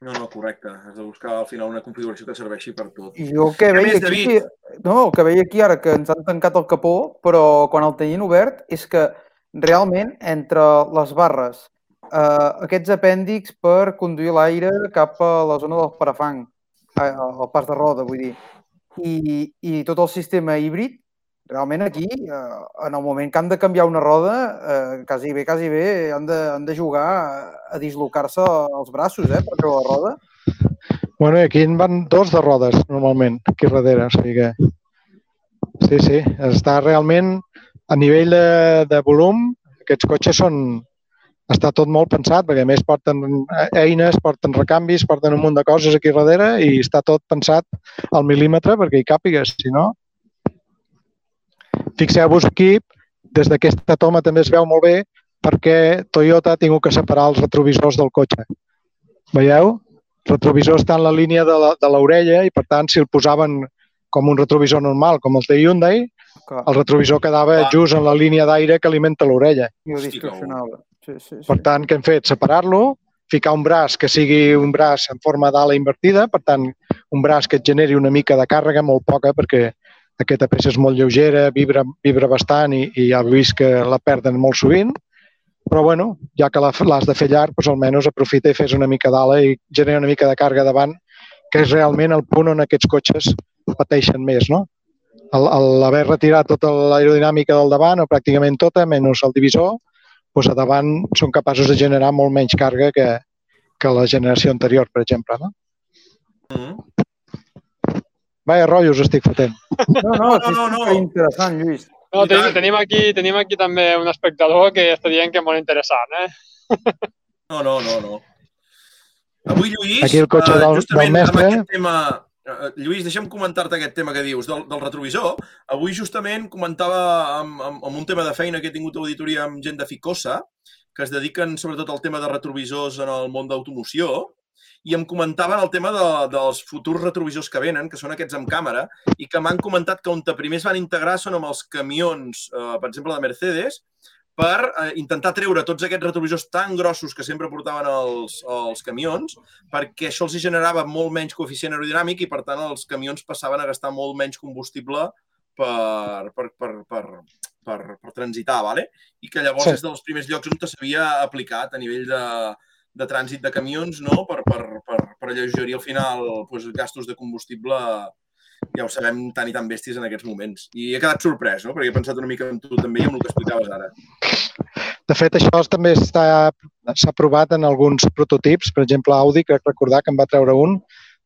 No, no, correcte. Has de buscar al final una configuració que serveixi per tot. I jo que veia aquí, no, el que veia aquí ara que ens han tancat el capó, però quan el tenien obert és que realment entre les barres, eh, aquests apèndix per conduir l'aire cap a la zona del parafang, el pas de roda, vull dir, i, i tot el sistema híbrid, realment aquí, eh, en el moment que han de canviar una roda, eh, quasi bé, quasi bé, han de, han de jugar a dislocar-se els braços eh, per treure la roda. Bueno, aquí en van dos de rodes, normalment, aquí darrere, o sigui que... Sí, sí, està realment a nivell de, de volum, aquests cotxes són, està tot molt pensat, perquè a més porten eines, porten recanvis, porten un munt de coses aquí darrere i està tot pensat al mil·límetre perquè hi càpigues, si no... Fixeu-vos aquí, des d'aquesta toma també es veu molt bé perquè Toyota ha tingut que separar els retrovisors del cotxe. Veieu? El retrovisor està en la línia de l'orella i, per tant, si el posaven com un retrovisor normal, com els de Hyundai, el retrovisor quedava just en la línia d'aire que alimenta l'orella. Sí, sí. Per tant, què hem fet? Separar-lo, ficar un braç que sigui un braç en forma d'ala invertida, per tant, un braç que et generi una mica de càrrega, molt poca, perquè aquesta peça és molt lleugera, vibra, vibra bastant i, i ja he vist que la perden molt sovint, però bueno, ja que l'has de fer llarg, doncs almenys aprofita i fes una mica d'ala i genera una mica de càrrega davant, que és realment el punt on aquests cotxes pateixen més, no? L'haver retirat tota l'aerodinàmica del davant, o pràcticament tota, menys el divisor, doncs a davant són capaços de generar molt menys càrrega que, que la generació anterior, per exemple. No? Mm. Vaya rotllos estic fotent. No, no, no, no, no. interessant, Lluís. No, tenim, tenim, aquí, tenim aquí també un espectador que està dient que és molt interessant, eh? No, no, no, no. Avui, Lluís, Aquí el cotxe eh, del- justament del mestre. amb aquest tema... eh, Lluís, deixa'm comentar-te aquest tema que dius del, del retrovisor. Avui justament comentava amb, amb, amb un tema de feina que he tingut a l'auditoria amb gent de Ficosa, que es dediquen sobretot al tema de retrovisors en el món d'automoció, i em comentaven el tema de, dels futurs retrovisors que venen, que són aquests amb càmera, i que m'han comentat que on primer es van integrar són amb els camions, eh, per exemple, de Mercedes, per eh, intentar treure tots aquests retrovisors tan grossos que sempre portaven els, els camions, perquè això els hi generava molt menys coeficient aerodinàmic i, per tant, els camions passaven a gastar molt menys combustible per, per, per, per, per, per transitar, ¿vale? i que llavors Sí. és dels primers llocs on s'havia aplicat a nivell de, de trànsit de camions, no? per, per, per, per alleugerir al final doncs, gastos de combustible ja ho sabem tan i tan bèsties en aquests moments. I he quedat sorprès, no? perquè he pensat una mica en tu també i amb el que explicaves ara. De fet, això també s'ha provat en alguns prototips. Per exemple, Audi, crec recordar que en va treure un,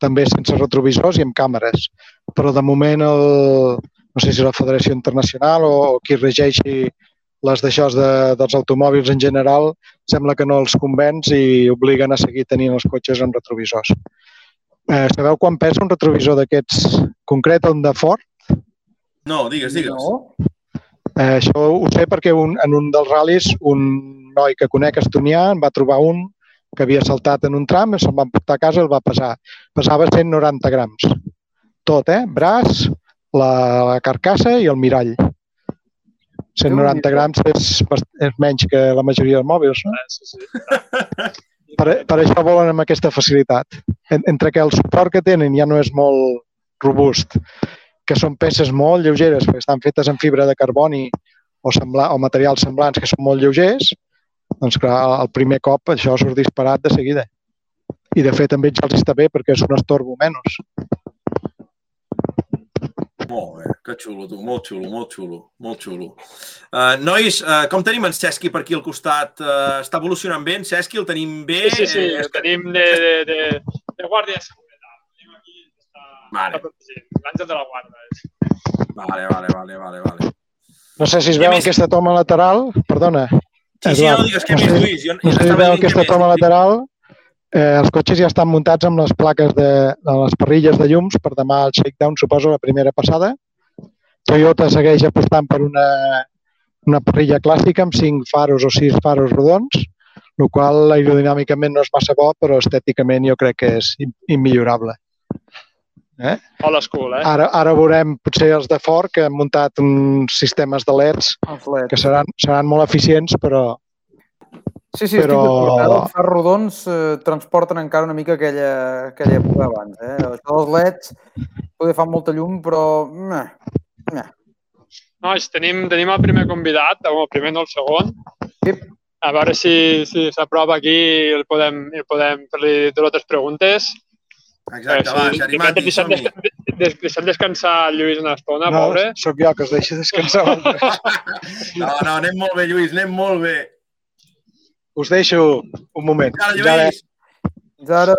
també sense retrovisors i amb càmeres. Però de moment, el, no sé si la Federació Internacional o qui regeixi les d'això de, dels automòbils en general, sembla que no els convenç i obliguen a seguir tenint els cotxes amb retrovisors. Eh, sabeu quan pesa un retrovisor d'aquests concret, un de Ford? No, digues, digues. No? Eh, això ho sé perquè un, en un dels ral·lis un noi que conec estonià en va trobar un que havia saltat en un tram, se'l van portar a casa i el va pesar. Pesava 190 grams. Tot, eh? Braç, la, la carcassa i el mirall. 190 grams és, és menys que la majoria dels mòbils, no? Sí, sí. Per, per això volen amb aquesta facilitat. En, entre que el suport que tenen ja no és molt robust, que són peces molt lleugeres, perquè estan fetes en fibra de carboni o, sembla, o materials semblants que són molt lleugers, doncs clar, el primer cop això surt disparat de seguida. I de fet també ja els està bé perquè és un estorbo menys. Molt bé, que xulo, tu. Molt xulo, molt xulo, molt xulo. Uh, nois, uh, com tenim en Cesqui per aquí al costat? Uh, està evolucionant bé en Cesqui? El tenim bé? Sí, sí, sí, Eh, el tenim de, de, de, de guàrdia de seguretat. Tenim aquí, està, Vale. està protegit. L'àngel de la guarda. És. Vale, vale, vale, vale, vale. No sé si es veu més? aquesta toma lateral, perdona, Sí, sí, no digues què no més, Lluís. Jo, no sé si veu aquesta toma lateral, eh, els cotxes ja estan muntats amb les plaques de, de les parrilles de llums per demà al shakedown, suposo, la primera passada. Toyota segueix apostant per una, una parrilla clàssica amb cinc faros o sis faros rodons, el qual aerodinàmicament no és massa bo, però estèticament jo crec que és im- immillorable. Old school, eh? Ara, ara veurem potser els de Ford que han muntat uns sistemes de LEDs leds. que seran, seran molt eficients, però Sí, sí, però- estic d'acord. Eh? Els fars rodons eh, transporten encara una mica aquella, aquella època abans. Eh? Això dels leds poder fa molta llum, però... Meh. Nois, tenim, tenim el primer convidat, el primer no el segon. Sí. A veure si si s'aprova aquí i el podem, el podem fer-li dues preguntes. Exacte, Eh, va, sí, Xarimati, deixem, som-hi. des, deixem descansar el Lluís una estona, no, pobre. sóc jo que es deixa descansar. No, no, anem molt bé, Lluís, anem molt bé. Us deixo un moment. Ara, Ja Lluís. Fins ara...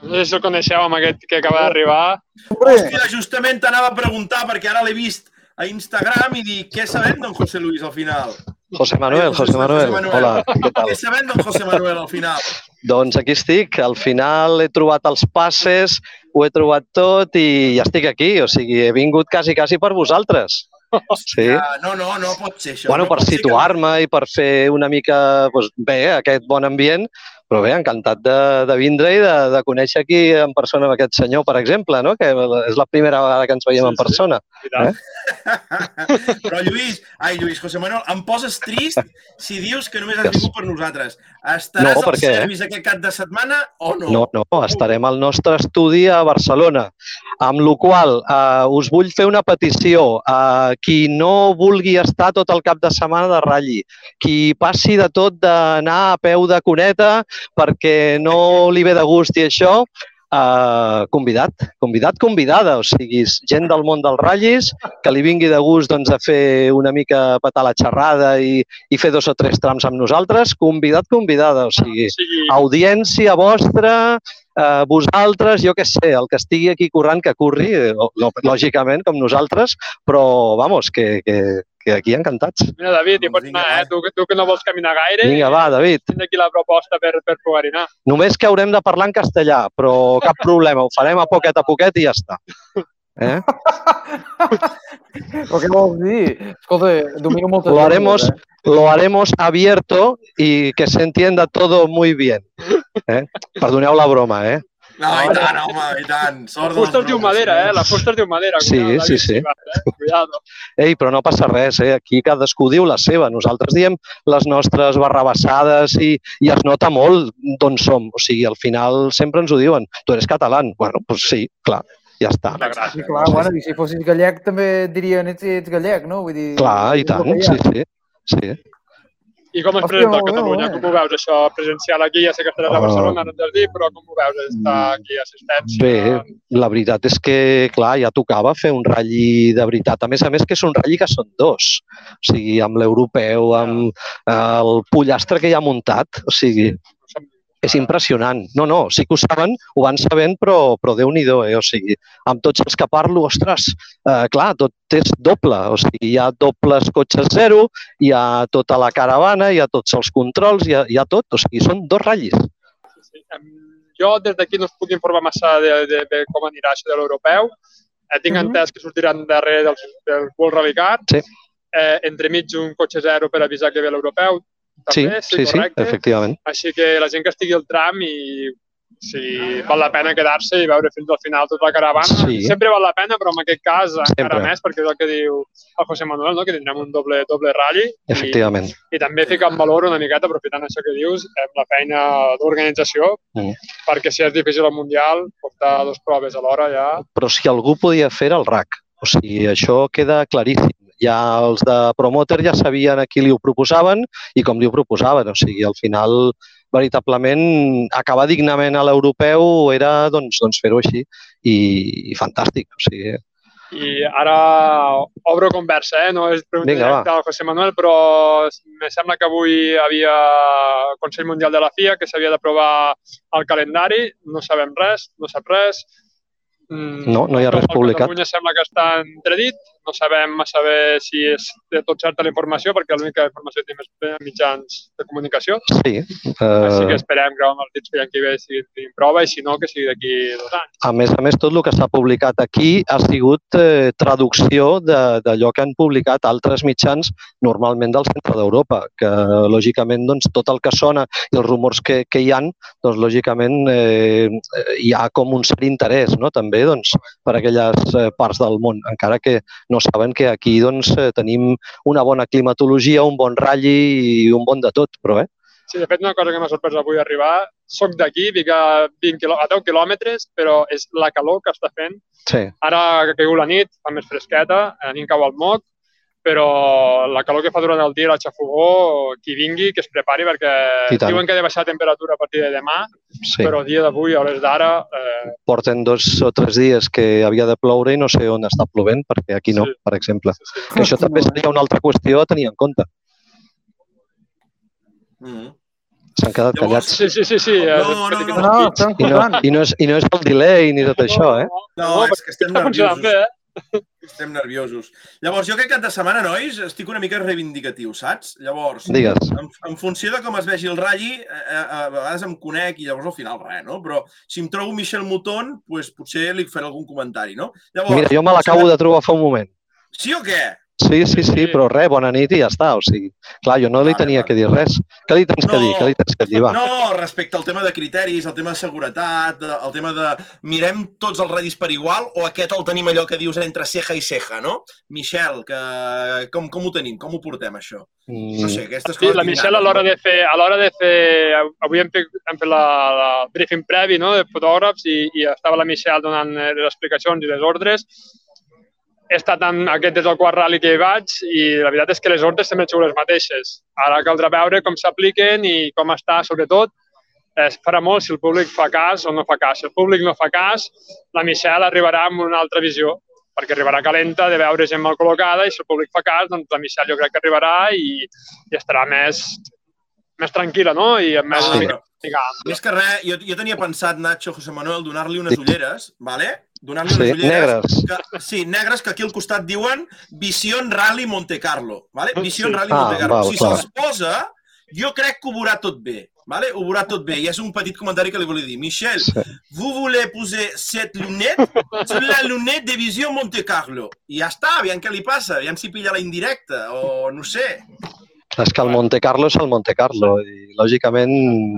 No sé si el coneixeu amb aquest que acaba d'arribar. Hòstia, justament t'anava a preguntar, perquè ara l'he vist a Instagram i dic, què sabem d'en José Luis al final? José Manuel, José Manuel. Hola, què tal? Què sabem d'en José Manuel al final? Doncs aquí estic. Al final he trobat els passes, ho he trobat tot i ja estic aquí. O sigui, he vingut quasi, quasi per vosaltres. Sí. Uh, no, no, no pot ser això. Bueno, no per situar-me i per fer una mica doncs, bé aquest bon ambient, però bé, encantat de, de vindre i de, de conèixer aquí en persona amb aquest senyor, per exemple, no? que és la primera vegada que ens veiem Sí, en sí. persona. I tant. Però Lluís, ai Lluís, José Manuel, em poses trist si dius que només has vingut per nosaltres. Estaràs No, per al què? service aquest cap de setmana o no? No, no, estarem al nostre estudi a Barcelona, amb la qual eh, us vull fer una petició. Eh, qui no vulgui estar tot el cap de setmana de ratlli, qui passi de tot d'anar a peu de cuneta perquè no li ve de gust i això, eh, convidat, convidat, convidada, o sigui, gent del món dels ratllis, que li vingui de gust doncs, a fer una mica petar la xerrada i, i fer dos o tres trams amb nosaltres, convidat, convidada, o sigui, O sigui, audiència vostra, eh, vosaltres, jo què sé, el que estigui aquí corrent, que corri, eh, lògicament, com nosaltres, però, vamos, que, que que aquí encantats. Mira, David, hi Doncs pots vinga, anar, eh? Tu, que- tu que no vols caminar gaire, Vinga, va, David. tens aquí la proposta per, per poder anar. Només que haurem de parlar en castellà, però cap problema, ho farem a poquet a poquet i ja està. Eh? Però què vols dir? Escolta, domino moltes Lo haremos, llengües, lo haremos abierto y que se entienda todo muy bien. Eh? Perdoneu la broma, eh? No, i tant, home, i tant. La Sort de fusta les es diu madera, eh? La fusta es diu madera. Sí, Cuidado, sí, sí. vas, Eh? Cuidado. Ei, però no passa res, eh? Aquí cadascú diu la seva. Nosaltres diem les nostres barrabassades i, i es nota molt d'on som. O sigui, al final sempre ens ho diuen. Tu eres català? Bueno, doncs sí, clar, ja està. La eh? gràcia. Sí, clar, bueno, i si fossis gallec també et dirien ets, ets gallec, no? Vull dir, Clar, i tant, sí, sí. sí. I com es Hòstia, presenta a Catalunya? bé. Com ho veus, això presencial aquí? Ja sé que estaràs a. Barcelona, no ens has dit, però com ho veus, estar aquí assistència? Bé, la veritat és que, clar, ja tocava fer un ratlli de veritat. A més a més, que és un ratlli que són dos. O sigui, amb l'europeu, amb eh, el pollastre que hi ha muntat. O sigui, és impressionant. No, no, sí que ho saben, ho van sabent, però, però Déu-n'hi-do, eh? O sigui, amb tots els que parlo, ostres, eh, clar, tot és doble. O sigui, hi ha dobles cotxes zero, hi ha tota la caravana, hi ha tots els controls, hi ha, hi ha tot. O sigui, són dos ratllis. Sí. Em, Jo des d'aquí no us puc informar massa de, de, de com anirà això de l'europeu. Eh, tinc Mhm. entès que sortiran darrere del, del World Rally Car. Sí. Eh, entremig un cotxe zero per avisar que ve l'europeu. Sí, També, sí, sí, correcte. efectivament. Així que la gent que estigui al tram i si val la pena quedar-se i veure fins al final tota la caravana. Sí. Sempre val la pena, però en aquest cas encara Sempre. més, perquè és el que diu el José Manuel, no? que tindrem un doble, doble rally. I, Efectivament. i també ficar en valor una miqueta, aprofitant això que dius, amb la feina d'organització, Mm. perquè si és difícil al Mundial, portar dues proves alhora ja... però si algú podia fer el RAC. O sigui, això queda claríssim. Ja els de Promoter ja sabien a qui li ho proposaven i com li ho proposaven. O sigui, al final, veritablement, acabar dignament a l'europeu era doncs, doncs fer-ho així i, i fantàstic. O sigui, I ara obro conversa, eh? no és pregunta Vinga, directa al José Manuel, però me sembla que avui havia el Consell Mundial de la FIA que s'havia d'aprovar el calendari, no sabem res, no sap res. Mm, No, no hi ha res el publicat. Catalunya sembla que està entredit, no sabem a saber si és de tot certa la informació, perquè l'única informació que tenim és mitjans de comunicació. sí. Així que Eh, esperem que amb els dits que hi ha aquí bé sigui tenim prova i si no, que sigui d'aquí dos anys. a més a més, tot el que s'ha publicat aquí ha sigut eh, traducció de- d'allò que han publicat altres mitjans, normalment del centre d'Europa, que lògicament doncs, tot el que sona i els rumors que, que hi han, doncs lògicament eh, hi ha com un cert interès no? també doncs, per aquelles eh, parts del món, encara que no saben que aquí doncs, eh, tenim una bona climatologia, un bon ratlli i un bon de tot, però eh? Sí, de fet, una cosa que m'ha sorprès avui arribar, soc d'aquí, vinc a, 20 quilò, a 10 quilòmetres, però és la calor que està fent. sí, Ara que caigut la nit, fa més fresqueta, a nit cau el moc, però la calor que fa durant el dia la xafogó, qui vingui, que es prepari, perquè I tant. diuen que ha de baixar la temperatura a partir de demà, sí. però el dia d'avui, a hores d'ara, eh, porten dos o tres dies que havia de ploure i no sé on està plovent, perquè aquí no, Sí. per exemple. sí, sí. Que això també seria una altra qüestió a tenir en compte. Mm. S'han quedat Llavors, callats. Sí, sí, sí, sí. eh, No, no, no, No, I no, i, no és, I no és el delay ni tot això, eh? No, és que estem nerviosos. bé, eh? Estem nerviosos. Llavors, jo aquest cap de setmana, nois, estic una mica reivindicatiu, saps? Llavors, Digues. en, en funció de com es vegi el ratlli, eh, eh, a vegades em conec i llavors al final res, no? Però si em trobo Michel Mouton, pues, potser li faré algun comentari, no? Llavors, Mira, jo me l'acabo de trobar fa un moment. Sí o què? Sí, sí, sí, però res, bona nit i ja està. O sigui, clar, jo no li tenia que dir res. Què li tens que No. dir? Què li tens que dir? Va. No, respecte al tema de criteris, el tema de seguretat, el tema de mirem tots els ratllis per igual o aquest el tenim allò que dius entre ceja i ceja, no? Michel, que, com, com ho tenim? Com ho portem, això? No sé, aquestes Sí, coses... la tinc Michelle a l'hora de fer, a l'hora de fer, avui hem fet, hem fet la, la briefing previ no, de fotògrafs i, i estava la Michelle donant eh, les explicacions i les ordres. He estat en, aquest és el quart rally que hi vaig i la veritat és que les ordres sempre sigut les mateixes. Ara caldrà veure com s'apliquen i com està, sobretot, es farà molt si el públic fa cas o no fa cas. Si el públic no fa cas, la Michelle arribarà amb una altra visió, perquè arribarà calenta de veure gent mal col·locada i si el públic fa cas, doncs la Michelle jo crec que arribarà i, i estarà més, més tranquil·la, no? I amb més... Sí. una mica ampla. Més que res, jo, jo tenia pensat, Nacho, José Manuel, donar-li unes Sí. ulleres, vale? Donar-li Sí, unes ulleres. negres. Que, sí, negres, que aquí al costat diuen Vision Rally Monte Carlo, vale? Vision Sí. Rally Ah, Monte Carlo. val, si se'ls posa, jo crec que ho veurà tot bé, vale? Ho veurà tot bé. I és un petit comentari que li volia dir. Michel, Sí. vous voulez poser cette lunette? C'est la lunette de Vision Monte Carlo. I ja està, aviam què li passa, aviam si pilla la indirecta, o no sé. És que el Monte Carlo és el Monte Carlo i, lògicament,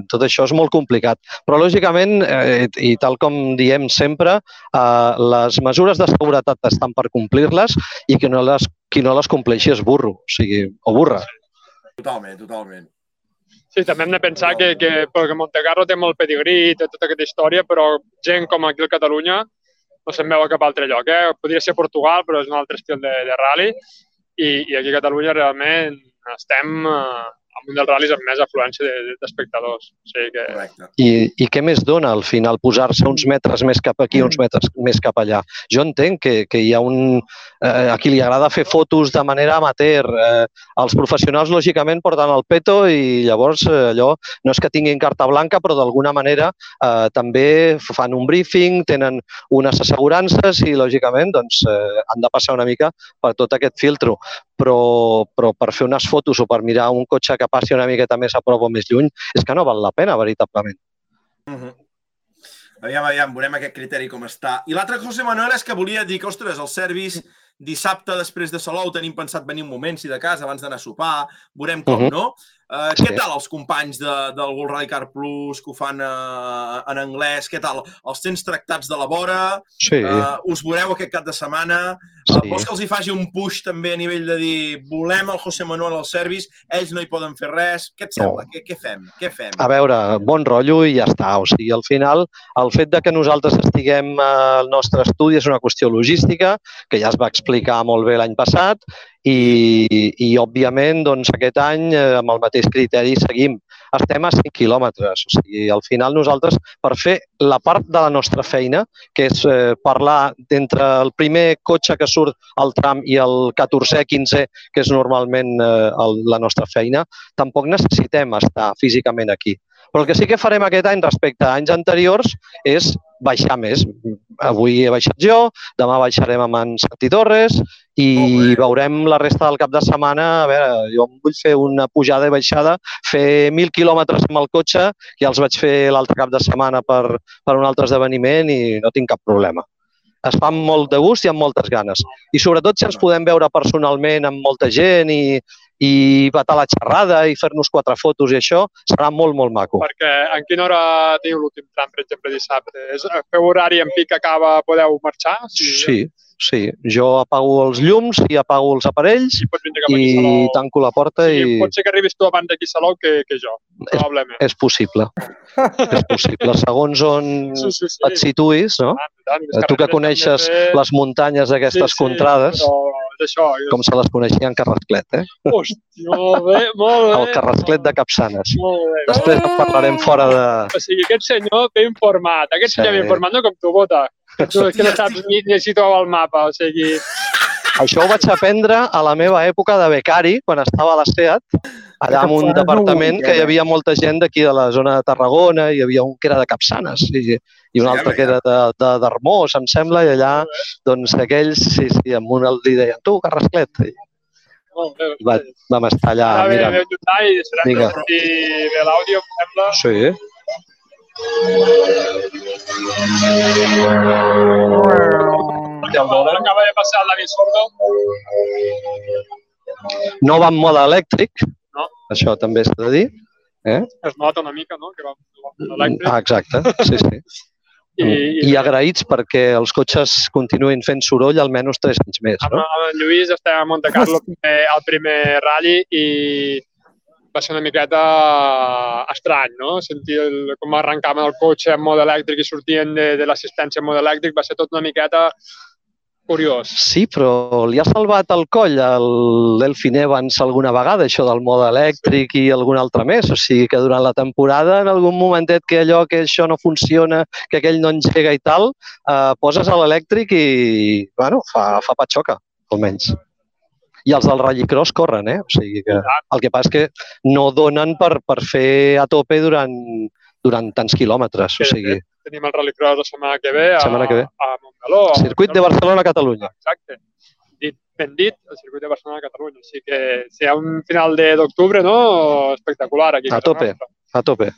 tot això és molt complicat. Però, lògicament, eh, i tal com diem sempre, eh, les mesures de seguretat estan per complir-les i qui no les, qui no les compleixi és burro, o sigui, o burra. Totalment, totalment. Sí, també hem de pensar que, que perquè Montecarlo té molt pedigrí, té tota aquesta història, però gent com aquí a Catalunya no se'n veu a cap altre lloc. Eh? Podria ser Portugal, però és un altre estil de, de rally. I, I aquí a Catalunya realment estem eh, en un dels ral·lis amb més afluència de- de- d'espectadors. O sigui que Correcte. I, I què més dona al final posar-se uns metres més cap aquí, uns metres més cap allà? Jo entenc que, que hi ha un... Eh, a qui li agrada fer fotos de manera amateur. Eh, els professionals, lògicament, porten el peto i llavors eh, allò no és que tinguin carta blanca, però d'alguna manera eh, també fan un briefing, tenen unes assegurances i, lògicament, doncs, eh, han de passar una mica per tot aquest filtro. Però, però per fer unes fotos o per mirar un cotxe que passi una miqueta més a prop o més lluny, és que no val la pena, veritablement. Uh -huh. Aviam, aviam, veurem aquest criteri com està. I l'altre, José Manuel, és que volia dir que, ostres, el service dissabte després de Salou tenim pensat venir un moment, si de casa, abans d'anar a sopar, veurem com, Mhm. no? Uh, Sí. Què tal els companys de, del World Rally Car Plus que ho fan uh, en anglès? Què tal? Els tens tractats de la vora? Sí, Uh, us veureu aquest cap de setmana? Uh, sí. vols que els hi faci un push també a nivell de dir volem el José Manuel al service, ells no hi poden fer res? Què et sembla? No. Què, què fem? Què fem? A veure, bon rotllo i ja està. O sigui, al final, el fet de que nosaltres estiguem al nostre estudi és una qüestió logística, que ja es va explicar molt bé l'any passat, i, i òbviament, doncs, aquest any, eh, amb el mateix criteri, seguim. Estem a 5 quilòmetres. O sigui, al final nosaltres, per fer la part de la nostra feina, que és eh, parlar d'entre el primer cotxe que surt al tram i el 14è, 15è, que és normalment eh, el, la nostra feina, tampoc necessitem estar físicament aquí. Però el que sí que farem aquest any respecte a anys anteriors és baixar més. Avui he baixat jo, demà baixarem amb en Santi Torres i veurem la resta del cap de setmana. A veure, jo em vull fer una pujada i baixada, fer 1.000 quilòmetres amb el cotxe, ja els vaig fer l'altre cap de setmana per, per un altre esdeveniment i no tinc cap problema. Es fa amb molt de gust i amb moltes ganes. I sobretot si ens podem veure personalment amb molta gent i, i batar la xerrada i fer-nos quatre fotos i això, serà molt, molt maco. perquè en quina hora teniu l'últim tram, per exemple, dissabte? És, feu horari en pic que acaba, podeu marxar? Sí, sí. Jo apago els llums i apago els aparells I pots vindre cap aquí a i tanco la porta Sí, i pot ser que arribis tu abans d'aquí a Salou que, que jo, probablement. és possible. És possible. Segons on Sí, sí, sí. et situïs, no? Tant, tant, Tu que coneixes fer- les muntanyes d'aquestes contrades, Però és això. com se les coneixia en Carrasclet, eh? Hòstia, molt bé, molt bé. El Carrasclet de Capçanes. Molt bé. Després en parlarem fora de... O sigui, aquest senyor ben informat. Aquest Sí. senyor ben informat, no com tu, Bota. Que tu que no saps ni, ni situar el mapa. O sigui, Això ho vaig aprendre a la meva època de becari, quan estava a la SEAT, allà en un departament que hi havia molta gent d'aquí de la zona de Tarragona, hi havia un que era de Capçanes i, i un Sí, altre que era de, de d'Hermós, em sembla, i allà, doncs, aquells, sí, sí, amb un li deien, tu, Carrasclet, i molt bé. va, vam estar allà ve un detall i serà Vinga. que sortir bé l'àudio, em sembla. Sí, acaba de passar el David Sordo. no va en mode elèctric, No. això també s'ha de dir. Eh? Es nota una mica, no?, que va va elèctric. Ah, exacte, sí, sí. I, i, I agraïts perquè els cotxes continuïn fent soroll almenys 3 anys més, no? amb en Lluís estem a Monte Carlo al primer ratll i va ser una miqueta estrany, no? Sentir el, com arrencaven el cotxe en mode elèctric i sortien de, de l'assistència en mode elèctric va ser tot una miqueta curiós. Sí, però li ha salvat el coll al Delfin Evans alguna vegada, això del mode elèctric i algun altre més. O sigui que durant la temporada, en algun momentet que allò que això no funciona, que aquell no engega i tal, eh, poses a l'elèctric i, bueno, fa, fa patxoca, almenys. I els del Rallycross corren, eh? O sigui que el que passa és que no donen per, per fer a tope durant, durant tants quilòmetres. O sigui, Tenim el Rallycross la setmana que ve a, Setmana que ve. a Montmeló. circuit de Barcelona-Catalunya. Exacte. Dit, ben dit, el circuit de Barcelona a Catalunya. Així que si hi ha un final de- d'octubre, no? Espectacular aquí. A tope. A tope.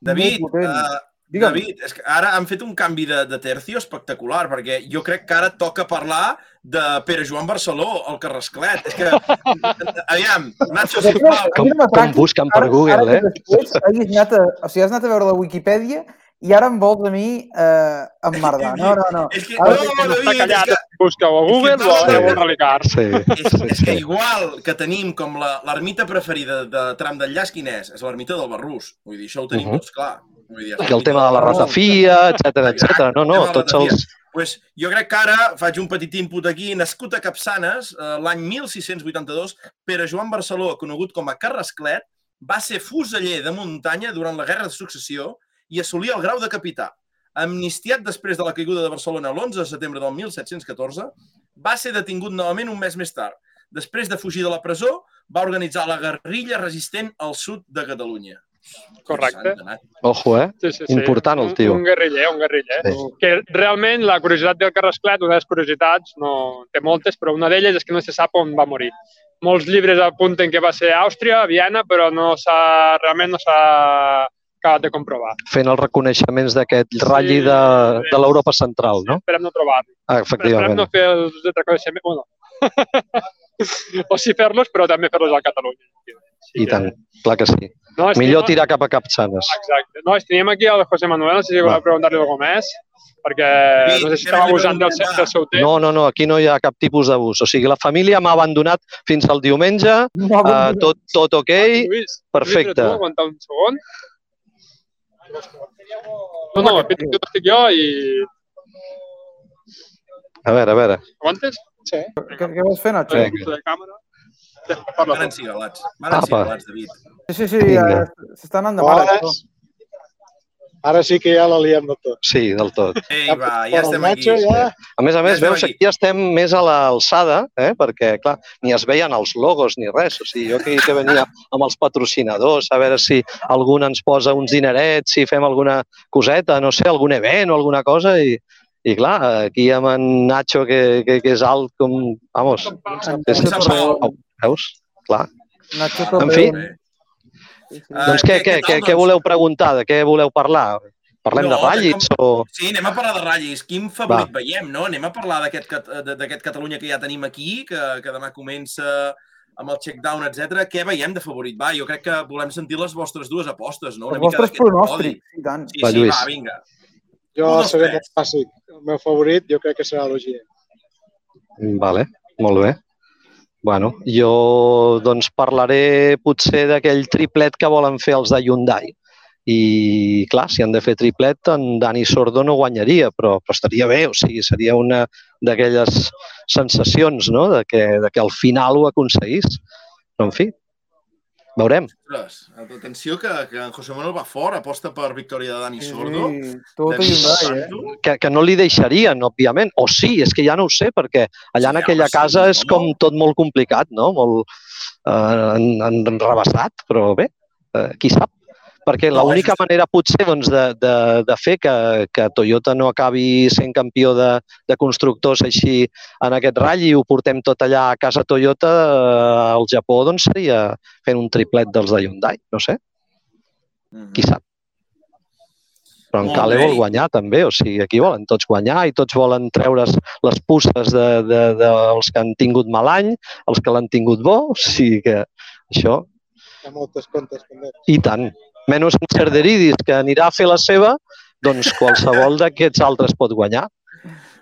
David, uh, Digue'm. David, és que ara han fet un canvi de, de tercio espectacular, perquè jo crec que ara toca parlar de Pere Joan Barceló, el Carrasclet. És que, aviam, Nacho, sisplau. Com, Mira, com busquen per Ara- Google, ara eh? que Després, hagis anat a, o sigui, has anat a veure la Wikipedia i ara em vols a mi eh, emmerdar. No, no, no. És que, Ara no, David, és callat, que, busqueu a Google o de- al Rallycar. Sí, és, sí, és que igual que tenim com la- l'ermita preferida de Tram d'Enllaç, quin és? És l'ermita del Barrús. Vull dir, això ho tenim Uh -huh. tots clar. Vull dir, I el tema de la ratafia, etc etc. No, no, tots els... Pues jo crec que ara faig un petit input aquí. Nascut a Capçanes, eh, l'any 1682, Pere Joan Barceló, conegut com a Carrasclet, va ser fuseller de muntanya durant la Guerra de Successió i assolia el grau de capità. Amnistiat després de la caiguda de Barcelona l'11 de setembre del 1714, va ser detingut novament un mes més tard. Després de fugir de la presó, va organitzar la guerrilla resistent al sud de Catalunya. Correcte. Anat. Ojo, eh? Sí, sí, sí. Important, el tio. Un, un guerriller, un guerriller. Sí. Que realment la curiositat del Carrasclet, una de les curiositats, no té moltes, però una d'elles és que no se sap on va morir. Molts llibres apunten que va ser a Àustria, a Viena, però no s'ha realment no s'ha acabat de comprovar. Fent els reconeixements d'aquest ratlli de, de l'Europa central, no? Esperem no trobar-lo. Ah, Esperem efectivament. no fer els reconeixements... Bueno, o sí fer-los, però també fer-los a Catalunya. Sí, I tant, clar que sí. No, Millor tirar cap a Capçanes. Exacte. No, teníem aquí el José Manuel, no sé si voleu preguntar-li alguna més, perquè Sí, no sé si estava abusant del, del seu temps. No, no, no, aquí no hi ha cap tipus d'abús. O sigui, la família m'ha abandonat fins al diumenge, No, uh, tot, tot ok, Lluís, perfecte. Lluís, tu, aguanta un segon. No, no, el Piti estic jo i... A veure, a veure. Aguantes? Sí. Què, què vols fer, Nacho? Sí. De càmera. Van encigalats. Van encigalats, David. Sí, sí, sí, Vinga. ja, s'està anant de mare. Ara, sí que ja la liem de tot. Sí, del tot. Ei, va, ja el estem aquí. Nacho, Ja... A més a més, estem veus, aquí. aquí estem més a l'alçada, eh? perquè, clar, ni es veien els logos ni res. O sigui, jo que, que venia amb els patrocinadors, a veure si algun ens posa uns dinerets, si fem alguna coseta, no sé, algun event o alguna cosa, i, i clar, aquí amb en Nacho, que, que, que és alt com... Vamos, és, Pau. veus? Clar. Nacho En fi. Sí, sí. Ah, Doncs què, què- què, què què, tal, què doncs? voleu preguntar? De què voleu parlar? Parlem No, de ratllis o... Sí, anem a parlar de ratllis. Quin favorit veiem, no? Anem a parlar d'aquest Catalunya que ja tenim aquí, que, que demà comença amb el check-down, etc. Què veiem de favorit? Va, jo crec que volem sentir les vostres dues apostes, no? Els vostres pronòstics, i tant. Sí, Va, sí, Lluís. va, vinga. Jo Un seré molt clàssic. El meu favorit jo crec que serà l'Ogier. Vale, molt bé. Bueno, jo doncs parlaré potser d'aquell triplet que volen fer els de Hyundai. I, clar, si han de fer triplet, en Dani Sordo no guanyaria, però, però estaria bé, o sigui, seria una d'aquelles sensacions, no?, de que, de que al final ho aconseguís. Però, en fi, veurem. Ostres, atenció que, que en José Manuel va fort, aposta per victòria de Dani Sordo. sí, tot Hyundai, eh? Que, que no li deixarien, òbviament. O sí, és que ja no ho sé, perquè allà en Sí, aquella home, sí, casa és no? com tot molt complicat, no? Molt eh, en, en, enrebaçat, però bé, eh, qui sap. Perquè l'única manera potser doncs, de, de, de fer que, que Toyota no acabi sent campió de, de constructors així en aquest ratll i ho portem tot allà a casa Toyota eh, al Japó, doncs seria fent un triplet dels de Hyundai, no sé, Mhm. qui sap. Però en Cale vol guanyar també, o sigui, aquí volen tots guanyar i tots volen treure's les pusses de, de, dels que han tingut mal any, els que l'han tingut bo, o sigui que això, Hi ha moltes comptes pendents. i tant. Menys en Cerderidis, que anirà a fer la seva, doncs qualsevol d'aquests altres pot guanyar.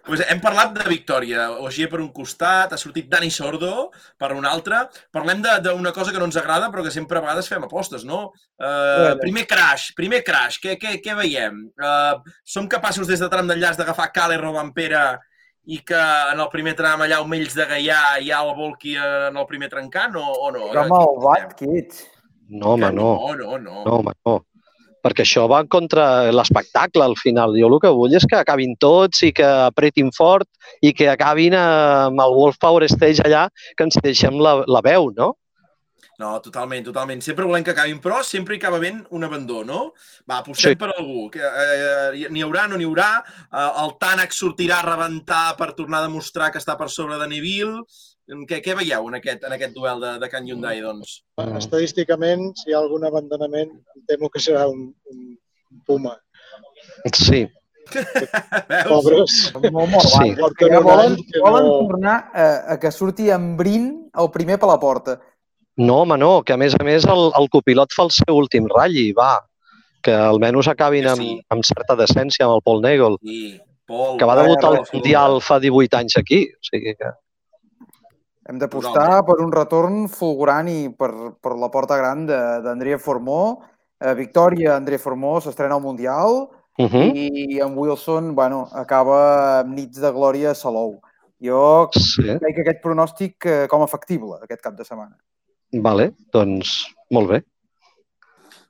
Pues hem parlat de victòria. Ogier per un costat, ha sortit Dani Sordo per un altre. Parlem de- d'una cosa que no ens agrada, però que sempre a vegades fem apostes, no? Uh, primer crash, primer crash, què, què, què veiem? Uh, som capaços des de tram d'enllaç d'agafar Cale Robampera i que en el primer tram allà a Omells de Gaià hi ha el Volki en el primer trencant o, o no? Malvat que ets. No, home, no. No, no, no. No, home, no. perquè això va contra l'espectacle al final. Jo el que vull és que acabin tots i que apretin fort i que acabin amb el Wolf Power Stage allà, que ens deixem la, la veu, no? No, totalment, totalment. Sempre volem que acabin, però sempre hi acaba havent un abandó, no? Va, apostem sí. per algú. Que, eh, n'hi haurà, no n'hi haurà. Eh, el Tànec sortirà a rebentar per tornar a demostrar que està per sobre de Neville. Què, què veieu en aquest, en aquest duel de, de Can Hyundai, doncs? Estadísticament, si hi ha algun abandonament, em temo que serà un, un Puma. Sí. Pobres. Molt, molt sí. Perquè volen, volen tornar a, a que surti en Brin el primer per la porta. No, home, no, que a més a més el, el copilot fa el seu últim ratll va, que almenys acabin amb, sí. amb certa decència amb el Paul Nagel, sí. Paul, que va debutar al Mundial fa 18 anys aquí. O sigui que... Hem d'apostar per un retorn fulgurant i per, per la porta gran d'Andrea Formó. Eh, victòria, Andrea Formó s'estrena al Mundial uh -huh. i en Wilson bueno, acaba amb nits de glòria a Salou. Jo sí. crec que aquest pronòstic eh, com a factible aquest cap de setmana. Vale, doncs molt bé.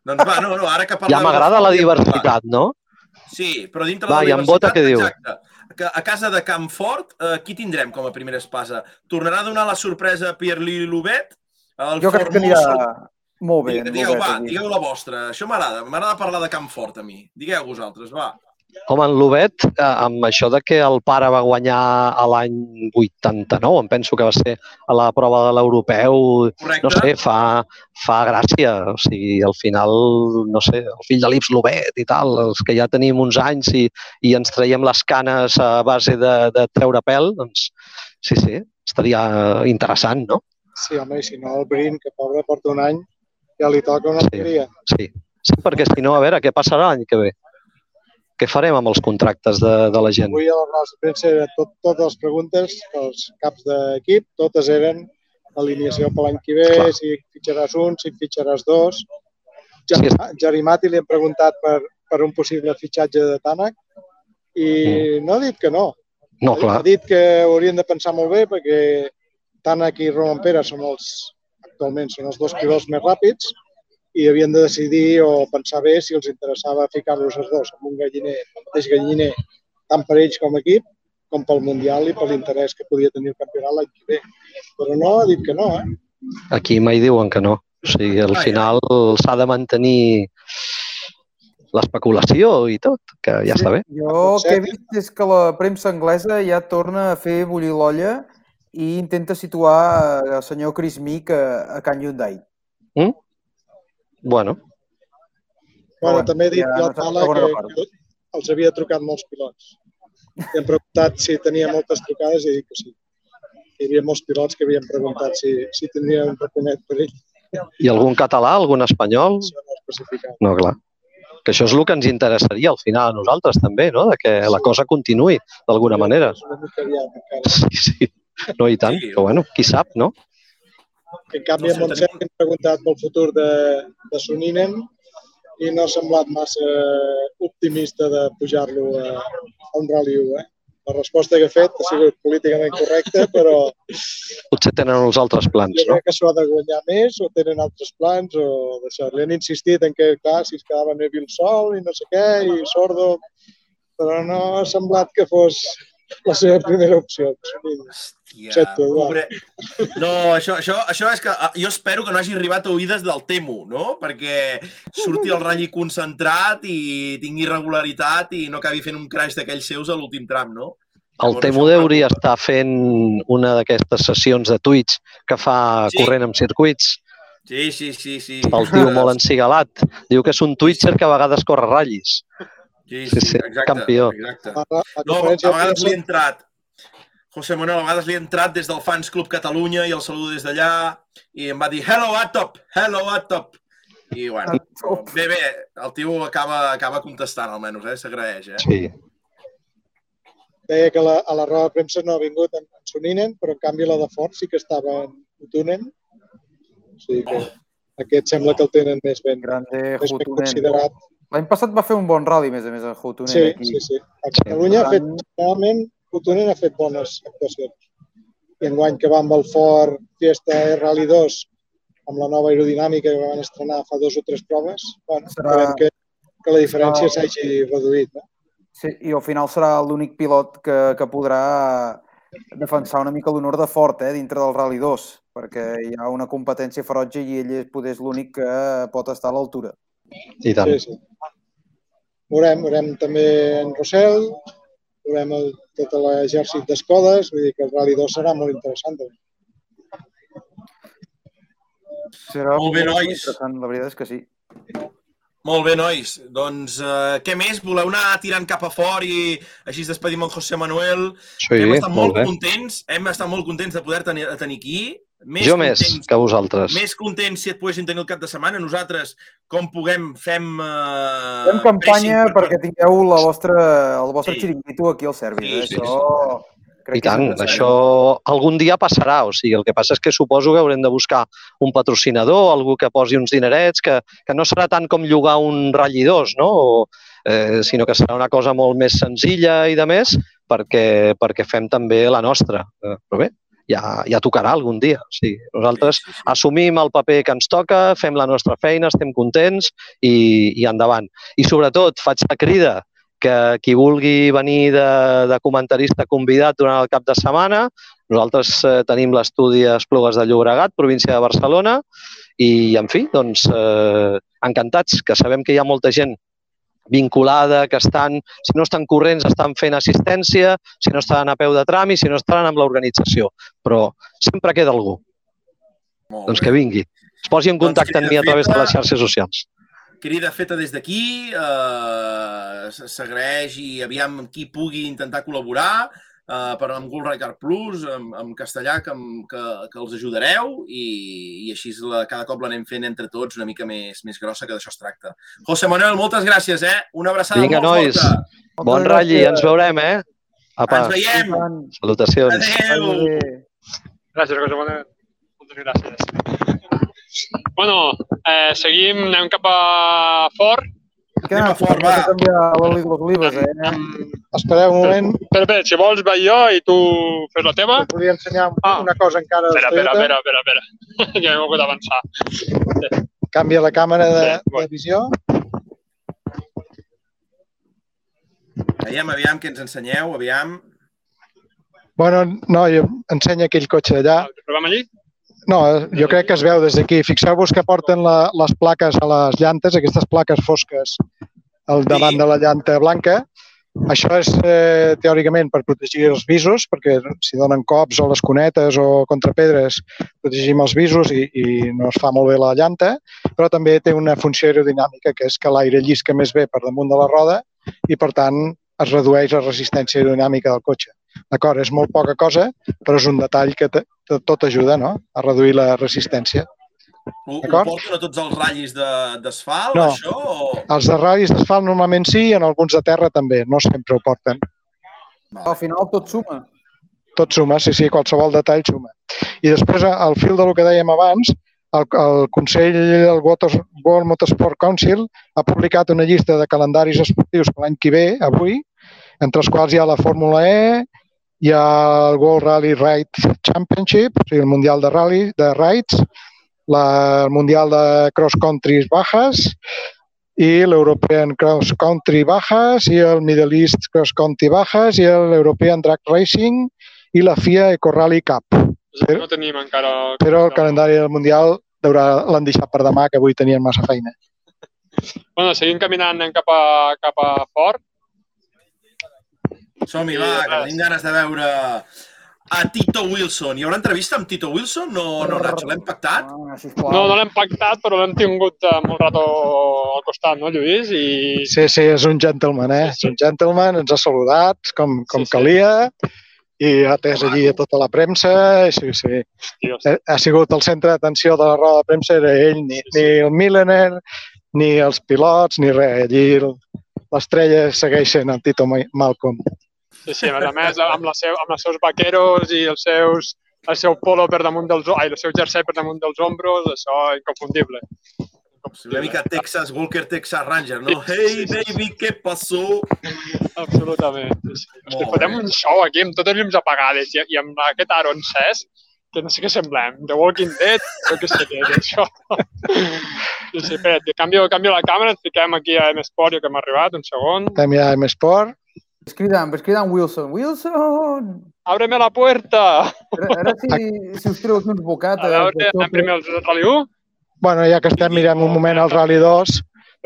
Doncs va, no, no, ara que Ja m'agrada la diversitat, no? Sí, però dintre va, de la diversitat... Va, i en Bota què diu? Exacte. A casa de Campfort, eh, qui tindrem com a primera espasa? Tornarà a donar la sorpresa a Pierre-Louis Loubet? El jo crec que anirà molt bé. Digueu, va, digueu la vostra. Això m'agrada. M'agrada parlar de Campfort, a mi. Digueu vosaltres, va. Home, en Lubet, eh, amb això de que el pare va guanyar a l'any 89, em penso que va ser a la prova de l'europeu, no sé, fa, fa gràcia. O sigui, al final, no sé, el fill de l'Ips Lubet i tal, els que ja tenim uns anys i, i ens traiem les canes a base de, de treure pèl, doncs sí, sí, estaria interessant, no? Sí, home, i si no, el Brin, que pobre porta un any, ja li toca una. Sí, sí. sí, perquè si no, a veure, què passarà l'any que ve? Què farem amb els contractes de, de la gent? Avui a la de premsa tot, totes les preguntes els caps d'equip, totes eren alineació per l'any que ve, Clar. si fitxaràs un, si fitxaràs dos. Ja, sí. Jarimati li hem preguntat per, per un possible fitxatge de Tànec i mm. no ha dit que no. No, clar. Ha dit que haurien de pensar molt bé perquè Tànec i Roman Pera són els, actualment són els dos pilots més ràpids i havien de decidir o pensar bé si els interessava ficar-los els dos en un galliner, el mateix galliner, tant per ells com a equip, com pel Mundial i per l'interès que podia tenir el campionat l'any que ve. Però no, ha dit que no, eh? Aquí mai diuen que no. O sigui, al final s'ha de mantenir l'especulació i tot, que ja sí, està bé. Jo el que he vist és que la premsa anglesa ja torna a fer bullir l'olla i intenta situar el senyor Chris Meek a, a Can Hyundai. Mm? Bueno. Bueno, bueno també he dit ja, jo Pala que, que els havia trucat molts pilots. I hem preguntat si tenia moltes trucades i he dit que sí. Hi havia molts pilots que havien preguntat si, si tenia un raconet per ell. I algun català, algun espanyol? no No, clar. Que això és el que ens interessaria al final a nosaltres també, no? De que la cosa continuï d'alguna manera. Sí, sí. No, i tant. Però bueno, qui sap, no? Que en canvi no sé, a Montsec tenim... hem preguntat pel futur de, de Soninen i no ha semblat massa optimista de pujar-lo a, a un Rally 1. Eh? La resposta que ha fet ha sigut políticament correcta, però... Potser tenen uns altres plans, jo no? crec que s'ho ha de guanyar més o tenen altres plans o d'això. Li han insistit en que, clar, si es quedava Neville sol i no sé què, i Sordo, però no ha semblat que fos la seva primera opció. Hòstia, pobre... No, això, això, això és que ah, jo espero que no hagi arribat a oïdes del Temo, no? Perquè surti el ratlli concentrat i tingui regularitat i no acabi fent un crash d'aquells seus a l'últim tram, no? El Temo hauria estar fent una d'aquestes sessions de Twitch que fa sí. corrent amb circuits. Sí, sí, sí, sí. El tio molt encigalat. Diu que és un Twitcher que a vegades corre ratllis. Sí, sí, sí, exacte. Campió. Exacte. No, a vegades li he entrat. José Manuel, a vegades li he entrat des del Fans Club Catalunya i el saludo des d'allà i em va dir hello, Atop, hello, Atop. I, bueno, bé, bé, el tio acaba, acaba contestant, almenys, eh? s'agraeix. Eh? Sí. Deia que la, a la roda de premsa no ha vingut en, en Soninen, però en canvi la de Ford sí que estava en Utunen. O sigui que oh. aquest sembla que el tenen més ben, Grande més ben considerat. L'any passat va fer un bon rally, més a més, a Houtunen. Sí, aquí. sí, sí. A Catalunya ha fet, realment, Houtunen ha fet bones actuacions. I enguany que va amb el Ford Fiesta Rally 2, amb la nova aerodinàmica que van estrenar fa dos o tres proves, bueno, serà, que... que la diferència s'hagi reduït. No? Sí, i al final serà l'únic pilot que, que podrà defensar una mica l'honor de fort eh, dintre del Rally 2, perquè hi ha una competència ferotge i ell és, poder és l'únic que pot estar a l'altura. I tant. Sí, sí. Veurem, veurem també en Rossell, veurem el, tot l'exèrcit d'escodes, vull dir que el Rally 2 serà molt interessant. També. Serà Molt bé, molt nois. interessant, la veritat és que sí. Molt bé, nois. Doncs uh, què més? Voleu anar tirant cap a fort i així es despedim el José Manuel? Sí, hem estat molt, molt bé. contents, hem estat molt contents de poder tenir, de tenir aquí. Més Jo més que vosaltres. Més contents si et poguessin tenir el cap de setmana. Nosaltres, com puguem, fem... Uh, Fem campanya perquè tingueu la vostra, el vostre Sí. xiringuito aquí al Sèrbia. Sí, eh? sí, Això crec I tant, això algun dia passarà. O sigui, el que passa és que suposo que haurem de buscar un patrocinador, algú que posi uns dinerets, que, que no serà tant com llogar un Rally 2, no? O, eh, sinó que serà una cosa molt més senzilla i de més perquè, perquè fem també la nostra. Eh, però bé, ja, ja tocarà algun dia. O sigui, nosaltres assumim el paper que ens toca, fem la nostra feina, estem contents i, i endavant. I sobretot faig la crida que qui vulgui venir de, de comentarista convidat durant el cap de setmana, nosaltres eh, tenim l'estudi a Esplugues de Llobregat, província de Barcelona, i, en fi, doncs, eh, encantats, que sabem que hi ha molta gent vinculada, que estan, si no estan corrents, estan fent assistència, si no estan a peu de tram i si no estan amb l'organització. Però sempre queda algú, Molt doncs bé. que vingui. Es posi en Doncs contacte amb mi a través de les xarxes socials. crida feta des d'aquí, eh, s'agraeix i aviam qui pugui intentar col·laborar eh, per amb Google Car Plus, amb, amb castellà, que, amb, que, que els ajudareu i, i així la, cada cop l'anem fent entre tots una mica més, més grossa, que d'això es tracta. José Manuel, moltes gràcies, eh? Una abraçada Vinga, molt nois. forta. Moltes Bon ratlli, ens veurem, eh? Apa, Ens veiem. Salutacions. Adéu. Adéu. Gràcies, José Manuel. Moltes gràcies. Bueno, eh, seguim, anem cap a Fort. Que Anem a fort, va. canviar l'oli eh? Espereu un moment, Espera, espera, si vols vaig jo i tu fes la teva. volia ensenyar Ah. una cosa encara Espera, espera, espera, espera, espera. Ja hem hagut d'avançar. Canvia la càmera de, Sí, bueno. de visió. Aviam, aviam, que ens ensenyeu, aviam. Bueno, no, jo ensenya aquell cotxe allà. Provem allí? No, jo crec que es veu des d'aquí. Fixeu-vos que porten la, les plaques a les llantes, aquestes plaques fosques al davant de la llanta blanca. Això és eh, teòricament per protegir els visos, perquè si donen cops o les cunetes o contrapedres, protegim els visos i, i no es fa molt bé la llanta, però també té una funció aerodinàmica, que és que l'aire llisca més bé per damunt de la roda i, per tant, es redueix la resistència aerodinàmica del cotxe. D'acord, és molt poca cosa, però és un detall que te- te- tot ajuda no? a reduir la resistència. Ho, ho porten a tots els ratllis de- d'asfalt, No. això? O... Els de ral·lis d'asfalt normalment sí, i en alguns de terra també, no sempre ho porten. Al final tot suma. Tot suma, sí, sí, qualsevol detall suma. I després, al fil del que dèiem abans, el, el Consell del World Motorsport Council ha publicat una llista de calendaris esportius per l'any que ve, avui, entre els quals hi ha la Fórmula E, hi ha el World Rally Ride Championship, o sigui, el Mundial de Rally de Rides, la, el Mundial de Cross Country Bajas i l'European Cross Country Bajas i el Middle East Cross Country Bajas i l'European Drag Racing i la FIA Eco Rally Cup. Però- No tenim encara... Però el calendari del Mundial l'han deixat per demà, que avui tenien massa feina. Bueno, seguim caminant cap a, cap a Fort. Som-hi, Sí, va, que tenim ganes de veure a Tito Wilson. Hi haurà entrevista amb Tito Wilson? No, no Nacho, l'hem pactat? Ah. No, no l'hem pactat, però l'hem tingut eh, molt rato al costat, no, Lluís? I Sí, sí, és un gentleman, eh? És un gentleman, ens ha saludat com, com Sí, sí. calia i ha atès allí a tota la premsa. i Sí, sí. Dios, Ha- Ha sigut el centre d'atenció de la roda de premsa, era ell, ni, Sí, sí. ni el Millener, ni els pilots, ni res. Allí el- l'estrella segueix sent el Tito Ma- Malcolm. Sí, sí, a més a més, amb, la seu, amb els seus vaqueros i els seus, el seu polo per damunt dels... Ai, el seu jersei per damunt dels ombros, això inconfundible. Una mica Texas, Walker Texas Ranger, no? Hey, baby, què passó? Absolutament. Sí. Hosti, fotem un show aquí amb totes les llums apagades i, i amb aquest Aaron Cés, que no sé què semblem, The Walking Dead, jo què sé què és això. Sí, sí, espera't, canvio, canvio la càmera, ens fiquem aquí a M-Sport, jo que hem arribat, un segon. Estem ja a M-Sport. Ves cridant, ves cridant Wilson. Wilson! Ábreme la puerta! Ara, ara si, si us treu aquí uns A bocates... veure, anem primer al Rally 1. Bueno, ja que estem mirant un moment el Rally 2,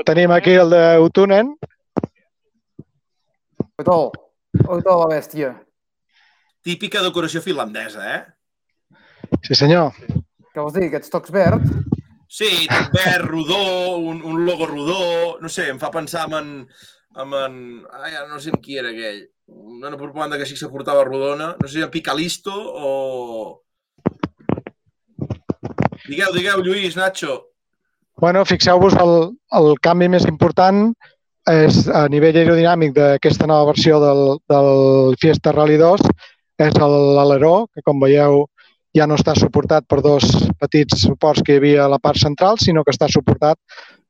tenim aquí el de Utunen. Oitó, oitó la bèstia. Típica decoració finlandesa, eh? Sí, senyor. Què vols dir, aquests tocs verds? Sí, tot verd, rodó, un, un logo rodó, no sé, em fa pensar en... en, en, ai, no sé en qui era aquell. Una propaganda que sí que se portava rodona. No sé si era Picalisto o... Digueu, digueu, Lluís, Nacho. Bueno, fixeu-vos, el, el canvi més important és a nivell aerodinàmic d'aquesta nova versió del, del Fiesta Rally 2 és l'aleró, que com veieu ja no està suportat per dos petits suports que hi havia a la part central, sinó que està suportat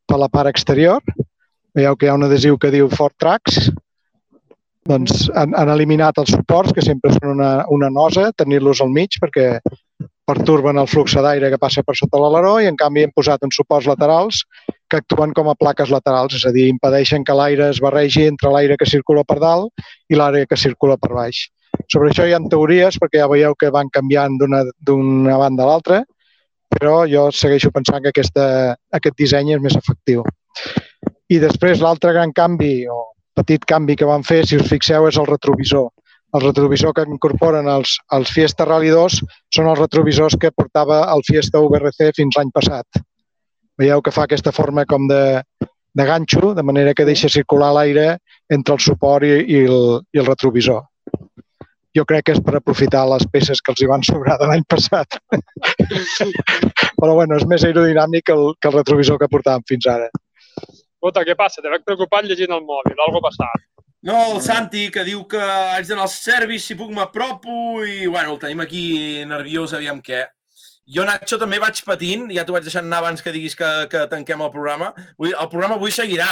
per la part exterior. Veieu que hi ha un adhesiu que diu Ford Tracks. Doncs han, han eliminat els suports, que sempre són una, una nosa, tenir-los al mig perquè perturben el flux d'aire que passa per sota l'aleró i en canvi hem posat uns suports laterals que actuen com a plaques laterals, és a dir, impedeixen que l'aire es barregi entre l'aire que circula per dalt i l'aire que circula per baix. Sobre això hi ha teories, perquè ja veieu que van canviant d'una banda a l'altra, però jo segueixo pensant que aquesta, aquest disseny és més efectiu. I després l'altre gran canvi, o petit canvi que van fer, si us fixeu, és el retrovisor. El retrovisor que incorporen els, els Fiesta Rally 2 són els retrovisors que portava el Fiesta VRC fins l'any passat. Veieu que fa aquesta forma com de, de ganxo, de manera que deixa circular l'aire entre el suport i, i, el, i el retrovisor jo crec que és per aprofitar les peces que els hi van sobrar de l'any passat. Però bueno, és més aerodinàmic que el, que el retrovisor que portàvem fins ara. Escolta, què passa? Te veig preocupat llegint el mòbil, algo passat. No, el Santi, que diu que haig d'anar al service, si puc m'apropo, i bueno, el tenim aquí nerviós, aviam què. Jo, Nacho, també vaig patint, ja t'ho vaig deixar anar abans que diguis que, que tanquem el programa. Vull, el programa avui seguirà,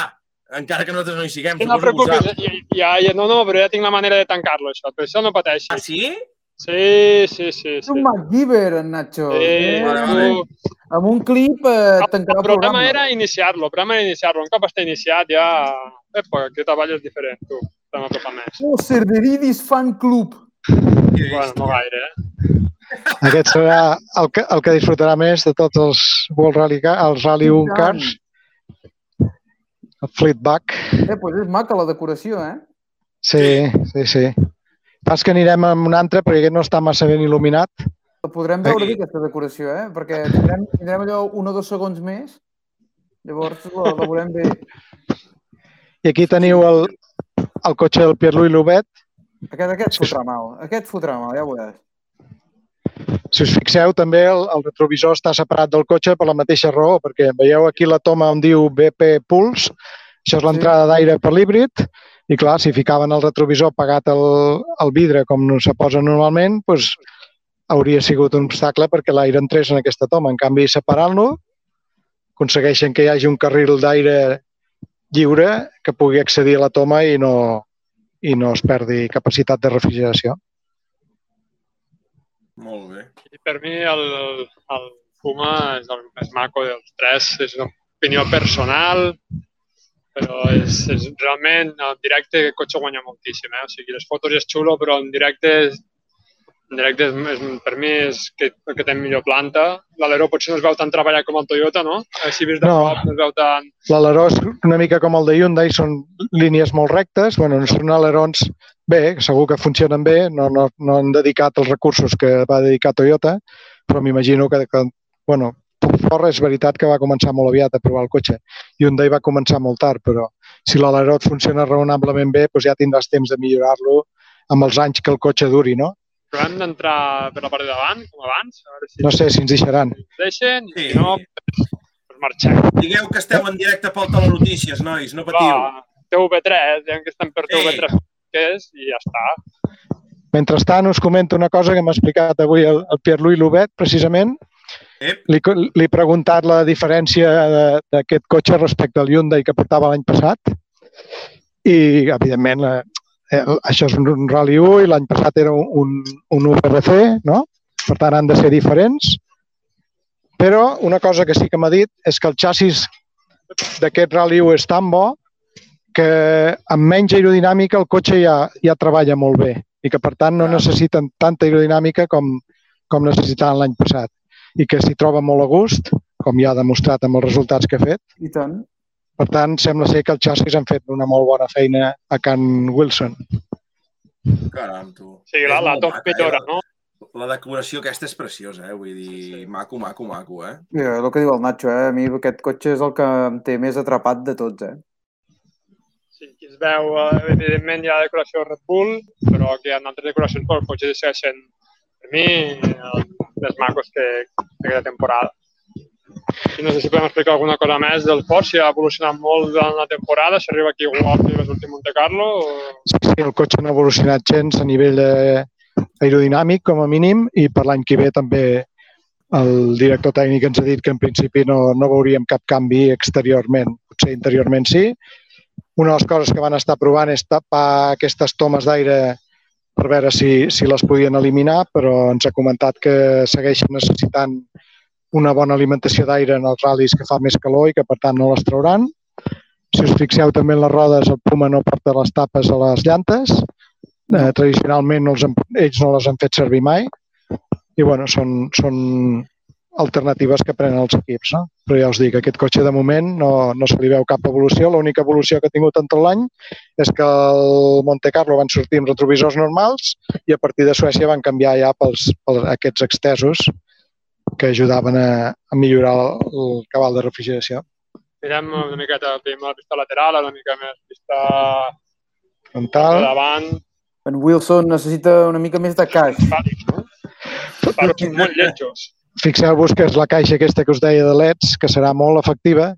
encara que nosaltres no hi siguem. No preocupis, ja, ja, ja, no, no, però ja tinc la manera de tancar-lo, això, per això no pateixis. Ah, sí? Sí, sí, sí. És un sí. MacGyver, en Nacho. Sí, Eh, vale, vale. Amb un clip eh, El, tancarà el programa era iniciar-lo, el programa era iniciar-lo. Un cop està iniciat ja... Epa, que treball és diferent, tu. Estem apropant més. Oh, Cerveridis Fan Club. Bueno, no gaire, eh? Aquest serà el que, el que disfrutarà més de tots els World Rally, els Rally 1 Cars, el Fleetback. Eh, pues és maca la decoració, eh? Sí, sí, sí. Pas que anirem amb un altre perquè aquest no està massa ben il·luminat. Podrem veure Aquí. bé, aquesta decoració, eh? Perquè tindrem, tindrem allò un o dos segons més. Llavors la, la veurem bé. I aquí teniu el, el cotxe del Pierre-Louis Lubet. Aquest, aquest fotrà mal. Aquest fotrà mal, ja ho veuràs. Si us fixeu, també el, el retrovisor està separat del cotxe per la mateixa raó, perquè veieu aquí la toma on diu BP Pulse, això és l'entrada d'aire per l'híbrid, i clar, si ficaven el retrovisor pagat al, al vidre com no se posa normalment, doncs hauria sigut un obstacle perquè l'aire entrés en aquesta toma. En canvi, separant-lo, aconsegueixen que hi hagi un carril d'aire lliure que pugui accedir a la toma i no, i no es perdi capacitat de refrigeració. Molt bé. I per mi el, el Puma és el més maco dels tres. És una opinió personal, però és, és realment en directe el cotxe guanya moltíssim. Eh? O sigui, les fotos és xulo, però en directe, és- en directe és, és, per mi és que, que té millor planta. L'aleró potser no es veu tan treballat com el Toyota, no? Així vist de No. prop no es veu tan... L'aleró és una mica com el de Hyundai, són línies molt rectes, bueno, són alerons bé, segur que funcionen bé, no, no, no han dedicat els recursos que va dedicar Toyota, però m'imagino que, que bueno, Ford és veritat que va començar molt aviat a provar el cotxe. Hyundai va començar molt tard, però si l'aleró et funciona raonablement bé, doncs ja tindràs temps de millorar-lo amb els anys que el cotxe duri, no? Però hem d'entrar per la part de davant, com abans, a veure si No sé si ens deixaran. ens deixen, Sí. si no, doncs marxem. Digueu que esteu en directe pel Telenotícies, nois, no patiu. Va, TV3, diguem que estem per Ei. TV3, que és, i ja està. Mentrestant, us comento una cosa que m'ha explicat avui el, el Pierre-Louis Lubet, precisament. Ep. Li, li he preguntat la diferència d'aquest cotxe respecte al Hyundai que portava l'any passat i, evidentment, eh, eh, això és un, un Rally 1 i l'any passat era un, un, un URC, no? Per tant, han de ser diferents. Però una cosa que sí que m'ha dit és que el xassis d'aquest Rally 1 és tan bo que amb menys aerodinàmica el cotxe ja, ja treballa molt bé i que per tant no necessiten tanta aerodinàmica com, com necessitaven l'any passat i que s'hi troba molt a gust, com ja ha demostrat amb els resultats que ha fet. I tant. Per tant, sembla ser que els xassis han fet una molt bona feina a Can Wilson. Caram, tu. Sí, la, la top millora, no? La decoració aquesta és preciosa, eh? Vull dir, maco, maco, maco, eh? Mira, el que diu el Nacho, eh? A mi aquest cotxe és el que em té més atrapat de tots, eh? Sí, aquí es veu, eh, evidentment hi ha decoració Red Bull, però que hi ha altres decoracions, però el cotxe segueix sent, per mi, els més macos que d'aquesta temporada. I no sé si podem explicar alguna cosa més del Ford, si ha evolucionat molt durant la temporada, si arriba aquí igual que l'últim Monte Carlo. O... Sí, sí, el cotxe no ha evolucionat gens a nivell eh, aerodinàmic, com a mínim, i per l'any que ve també el director tècnic ens ha dit que en principi no, no veuríem cap canvi exteriorment. Potser interiorment sí. Una de les coses que van estar provant és tapar aquestes tomes d'aire per veure si, si les podien eliminar, però ens ha comentat que segueixen necessitant una bona alimentació d'aire en els ral·lis que fa més calor i que per tant no les trauran. Si us fixeu també en les rodes, el Puma no porta les tapes a les llantes. Eh, tradicionalment no els, han- ells no les han fet servir mai. I bueno, són, són alternatives que prenen els equips. No? Però ja us dic, aquest cotxe de moment no, no se li veu cap evolució. L'única evolució que ha tingut en tot l'any és que el Monte Carlo van sortir amb retrovisors normals i a partir de Suècia van canviar ja pels, pels aquests extesos que ajudaven a, a millorar el, el cabal de refrigeració. Mirem una miqueta primer la pista lateral, una mica més pista Frontal, davant, En Wilson necessita una mica més de caix. Faros són molt lletjos. Fixeu-vos que és la caixa aquesta que us deia de LEDs, que serà molt efectiva.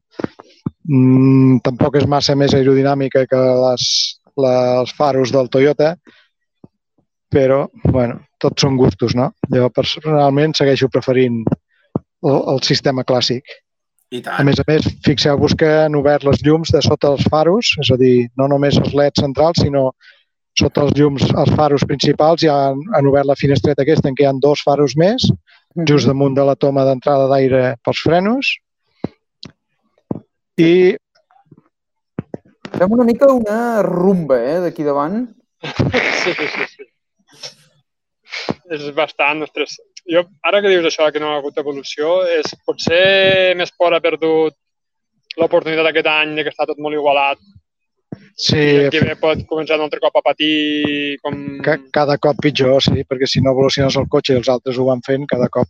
Mm, tampoc és massa més aerodinàmica que les, la, els faros del Toyota, però, bueno, tots són gustos, no? Jo personalment segueixo preferint el, el sistema clàssic. I A tant. més a més, fixeu-vos que han obert les llums de sota els faros, és a dir, no només els leds centrals, sinó sota els llums, els faros principals, ja han, han obert la finestreta aquesta en què hi ha dos faros més, just damunt de la toma d'entrada d'aire pels frenos. I Fem una mica una rumba, eh, d'aquí davant. Sí, sí, sí. És bastant estrès. Jo, ara que dius això, que no ha hagut evolució, és potser més por ha perdut l'oportunitat aquest any de que està tot molt igualat sí, i aquí ve pot començar un altre cop a patir com... ca, cada cop pitjor, sí, perquè si no evoluciones el cotxe i els altres ho van fent, cada cop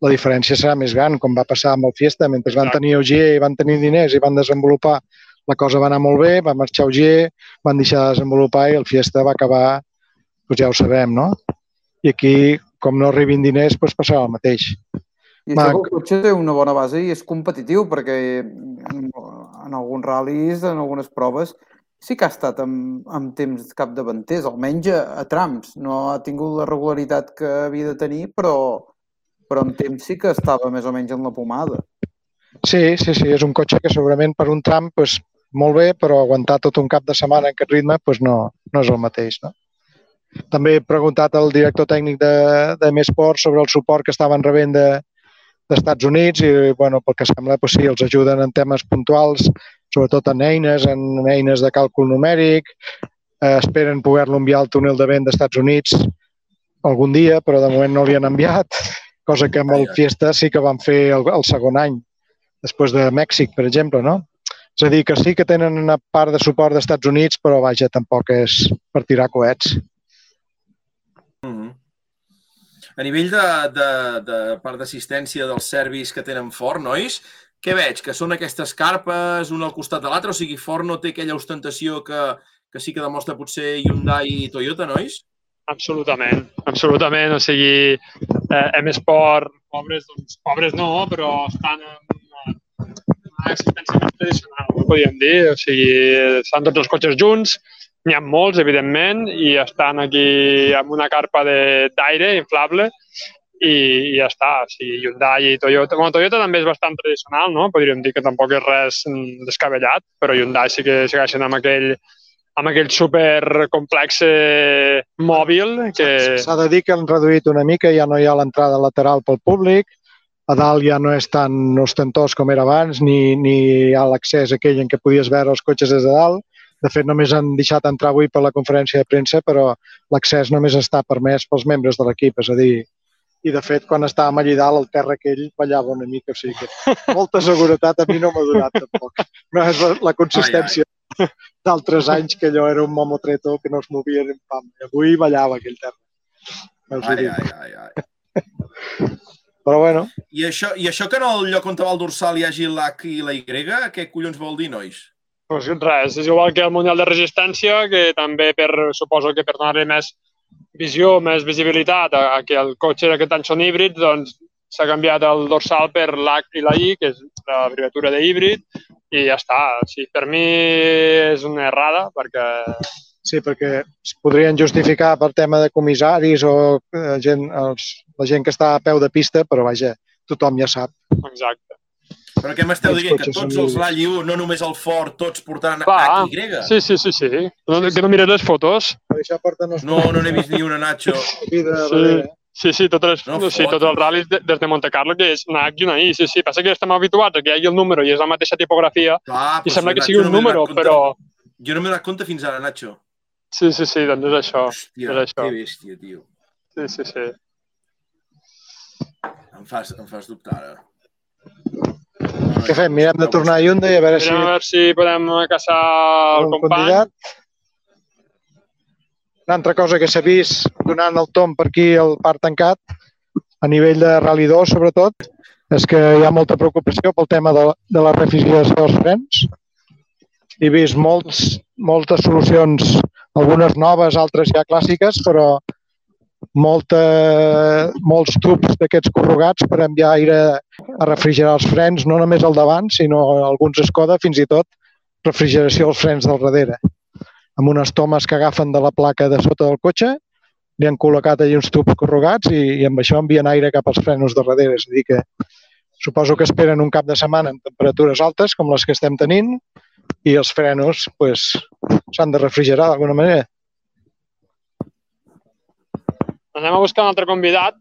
la diferència serà més gran, com va passar amb el Fiesta. Mentre van Exacte. tenir Ogier i van tenir diners i van desenvolupar, la cosa va anar molt bé, va marxar Ogier, van deixar de desenvolupar i el Fiesta va acabar, doncs ja ho sabem, no? I aquí, com no arribin diners, doncs passarà el mateix. I que el cotxe té una bona base i és competitiu perquè en, en alguns ral·lis, en algunes proves, sí que ha estat amb, amb temps capdavanters, almenys a, a trams. No ha tingut la regularitat que havia de tenir, però, però en temps sí que estava més o menys en la pomada. Sí, sí, sí, és un cotxe que segurament per un tram, doncs, molt bé, però aguantar tot un cap de setmana en aquest ritme, doncs no, no és el mateix, no? També he preguntat al director tècnic de, de Mesport sobre el suport que estaven rebent de, d'Estats Units i, bueno, pel que sembla, doncs sí, els ajuden en temes puntuals, sobretot en eines, en eines de càlcul numèric, eh, esperen poder-lo enviar al túnel de vent d'Estats Units algun dia, però de moment no li han enviat, cosa que amb el. Fiesta sí que van fer el, el segon any, després de Mèxic, per exemple, no? És a dir, que sí que tenen una part de suport dels Estats Units, però vaja, tampoc és per tirar coets. Mhm. A nivell de, de, de part d'assistència dels servis que tenen Ford, nois, què veig? Que són aquestes carpes, una al costat de l'altra? O sigui, Ford no té aquella ostentació que, que sí que demostra potser Hyundai i Toyota, nois? Absolutament, absolutament. O sigui, eh, M Sport, pobres, doncs, pobres no, però estan en una, una existència més tradicional, no podríem dir. O sigui, estan tots els cotxes junts, n'hi ha molts, evidentment, i estan aquí amb una carpa d'aire inflable i, i ja està. O sigui, Hyundai i Toyota... Bueno, Toyota també és bastant tradicional, no? Podríem dir que tampoc és res mm, descabellat, però Hyundai sí que segueixen amb aquell, amb aquell super complex eh, mòbil que... S'ha de dir que han reduït una mica, ja no hi ha l'entrada lateral pel públic, a dalt ja no és tan ostentós com era abans, ni, ni hi ha l'accés aquell en què podies veure els cotxes des de dalt. De fet, només han deixat entrar avui per la conferència de premsa, però l'accés només està permès pels membres de l'equip, és a dir, i de fet, quan estàvem allà dalt, el terra aquell ballava una mica, o sigui que molta seguretat a mi no m'ha donat tampoc. No és la, la consistència d'altres anys que allò era un mamotreto que no es movia ni pam. I avui ballava aquell terra. No Ai, ai, ai, ai. Però bueno, I això, I això que en el lloc on va el dorsal hi hagi l'H i la Y, què collons vol dir, nois? Pues res, és igual que el Mundial de Resistència, que també per, suposo que per donar-li més visió, més visibilitat a, a que el cotxe d'aquest any són híbrids, doncs s'ha canviat el dorsal per l'H i la I, que és l'abreviatura d'híbrid, i ja està. Sí, per mi és una errada, perquè sí, perquè es podrien justificar per tema de comissaris o eh, gent, els, la gent que està a peu de pista, però vaja, tothom ja sap. exacte. Però què m'esteu dient? Que tots els. Rally 1, no només el Ford, tots portant Va, H i Y? Sí, sí, sí, sí. No, que no mires les fotos. Això porten els No, no n'he vist ni una, Nacho. vida Sí. Sí, sí, totes les, No no, sí, tots els ral·lis de, des de Monte Carlo, que és una H i una I. Sí, sí, passa que estem habituats a que hi hagi el número i és la mateixa tipografia Clar, i sembla si que sigui un no número, compte- però... Jo no m'he donat compte fins ara, Nacho. Sí, sí, sí, doncs és això. Hòstia, és això. que bèstia, tio. Sí, sí, sí. Em fas, em fas dubtar, ara. Què fem? Mirem de tornar a Hyundai a veure si Mirem a veure si podem caçar el company. candidat. Una altra cosa que s'ha vist donant el tom per aquí al parc tancat, a nivell de Rally 2 sobretot, és que hi ha molta preocupació pel tema de, de la refrigeració dels frens. He vist molts, moltes solucions, algunes noves, altres ja clàssiques, però molta, molts tubs d'aquests corrugats per enviar aire a refrigerar els frens, no només el davant, sinó alguns Skoda, fins i tot refrigeració als frens del darrere. Amb unes tomes que agafen de la placa de sota del cotxe, li han col·locat allà uns tubs corrugats i, i amb això envien aire cap als frenos de darrere. És a dir que suposo que esperen un cap de setmana amb temperatures altes, com les que estem tenint, i els frenos pues, s'han de refrigerar d'alguna manera. Anem a buscar un altre convidat.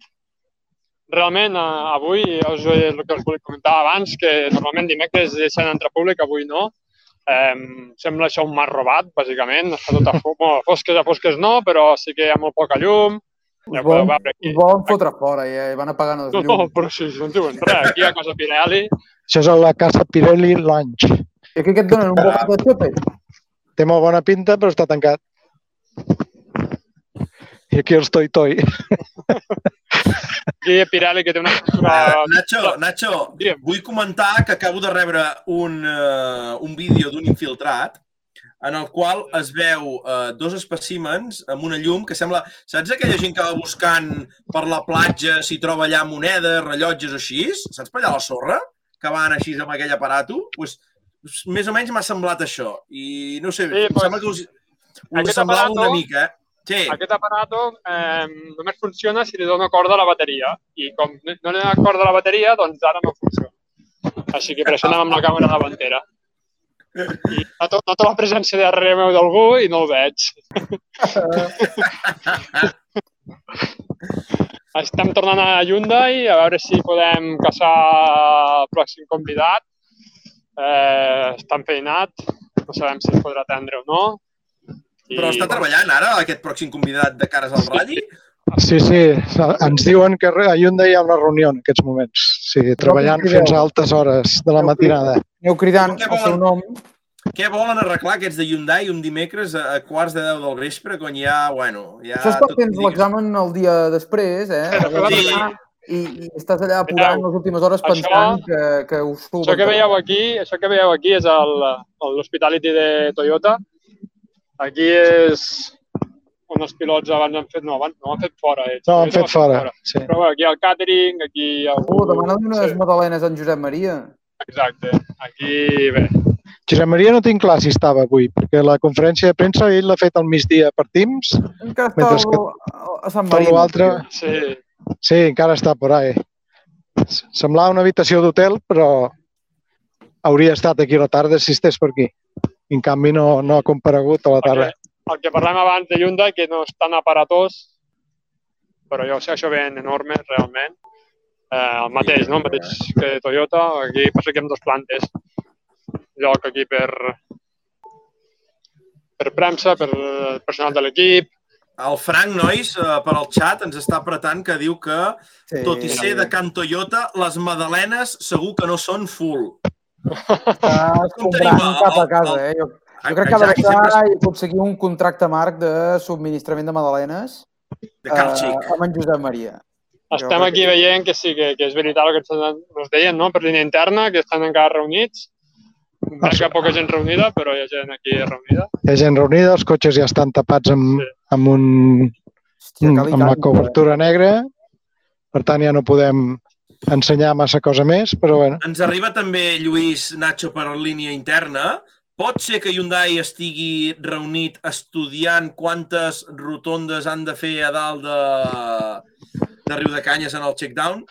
Realment, eh, avui, us, el que us volia comentar abans, que normalment dimecres deixen entrar públic, avui no. Eh, sembla això un mar robat, bàsicament. Està tot a bueno, fosques a fosques no, però sí que hi ha molt poca llum. Ja volen, veure aquí. volen fotre fora i eh, van apagant els No, llums. però si no en diuen res. Aquí hi ha cosa Pirelli. Això és la casa Pirelli Lounge. I aquí que et donen un bocat de xope? Té molt bona pinta, però està tancat. I aquí els Toi Ha Pirelli que té una... Uh. Nacho, Nacho, Digue'm. vull comentar que acabo de rebre un, uh, un vídeo d'un infiltrat en el qual es veu uh, dos espècimens amb una llum que sembla... Saps aquella gent que va buscant per la platja si troba allà monedes, rellotges o així? Saps per allà la sorra? Que van així amb aquell aparato? Pues, més o menys m'ha semblat això. I no sé, Sí, pues, sembla que us, us semblava aparato- una mica, eh? Sí. Aquest aparato eh, només funciona si li dona corda a la bateria. I com no li dona corda a la bateria, doncs ara no funciona. Així que per això anem amb la càmera davantera. I noto, noto la presència darrere meu d'algú i no el veig. Estem tornant a Hyundai a veure si podem caçar el pròxim convidat. Eh, està enfeinat, no sabem si es podrà atendre o no. I, Però està treballant ara aquest pròxim convidat de cares al ratll? Sí, sí, ens diuen que a Hyundai hi ha una reunió en aquests moments. Sí, treballant fins a altes hores de la matinada. Aneu cridant el seu nom. Què volen arreglar aquests de Hyundai un dimecres a, a quarts de 10 del vespre, quan ja, bueno, ja... Això és perquè tens l'examen el dia després, eh? Sí. I, I estàs allà apurant les últimes hores Això- pensant que, que us Això que veieu aquí, això que veieu aquí és l'Hospitality de Toyota. Aquí és on els pilots abans han fet... No, abans no han fet fora. Ells. No, han ho fet fora. Sí. Però bé, aquí hi ha el catering, aquí hi ha... Oh, demana unes Sí, magdalenes en Josep Maria. exacte. Aquí, bé. Josep Maria no tinc clar si estava avui, perquè la conferència de premsa ell l'ha fet al migdia per Teams, Encara està Mentre que al- a Sant tot Marino. l'altre... Sí, Sí, encara està por ahí. Semblava una habitació d'hotel, però hauria estat aquí a la tarda si estés per aquí. En canvi, no, no ha comparegut a la tarda. perquè el que parlem abans de Hyundai, que no és tan aparatós, però jo sé, això ben enorme, realment. Eh, el mateix, no? El mateix que Toyota. Aquí passa que hi ha dues plantes. Lloc aquí per per premsa, per personal de l'equip. El Frank, nois, eh, per al xat ens està apretant que diu que, Sí, tot i ser de Can Toyota, les magdalenes segur que no són full. Està Com escombrant cap a casa, eh? Jo, jo crec que ha de deixar i aconseguir un contracte marc de subministrament de magdalenes De Car eh, amb en Josep Maria. Estem aquí veient que sí, que, que és veritat el que ens, deien, no? Per línia interna, que estan encara reunits. Veig que hi ha poca gent reunida, però hi ha gent aquí reunida. Hi ha gent reunida, els cotxes ja estan tapats amb, Sí. amb, un, Hòstia, amb la canta. cobertura negra, per tant ja no podem ensenyar massa cosa més, però bueno, Ens arriba també, Lluís Nacho, per línia interna. Pot ser que Hyundai estigui reunit estudiant quantes rotondes han de fer a dalt de, de Riu de Canyes en el checkdown?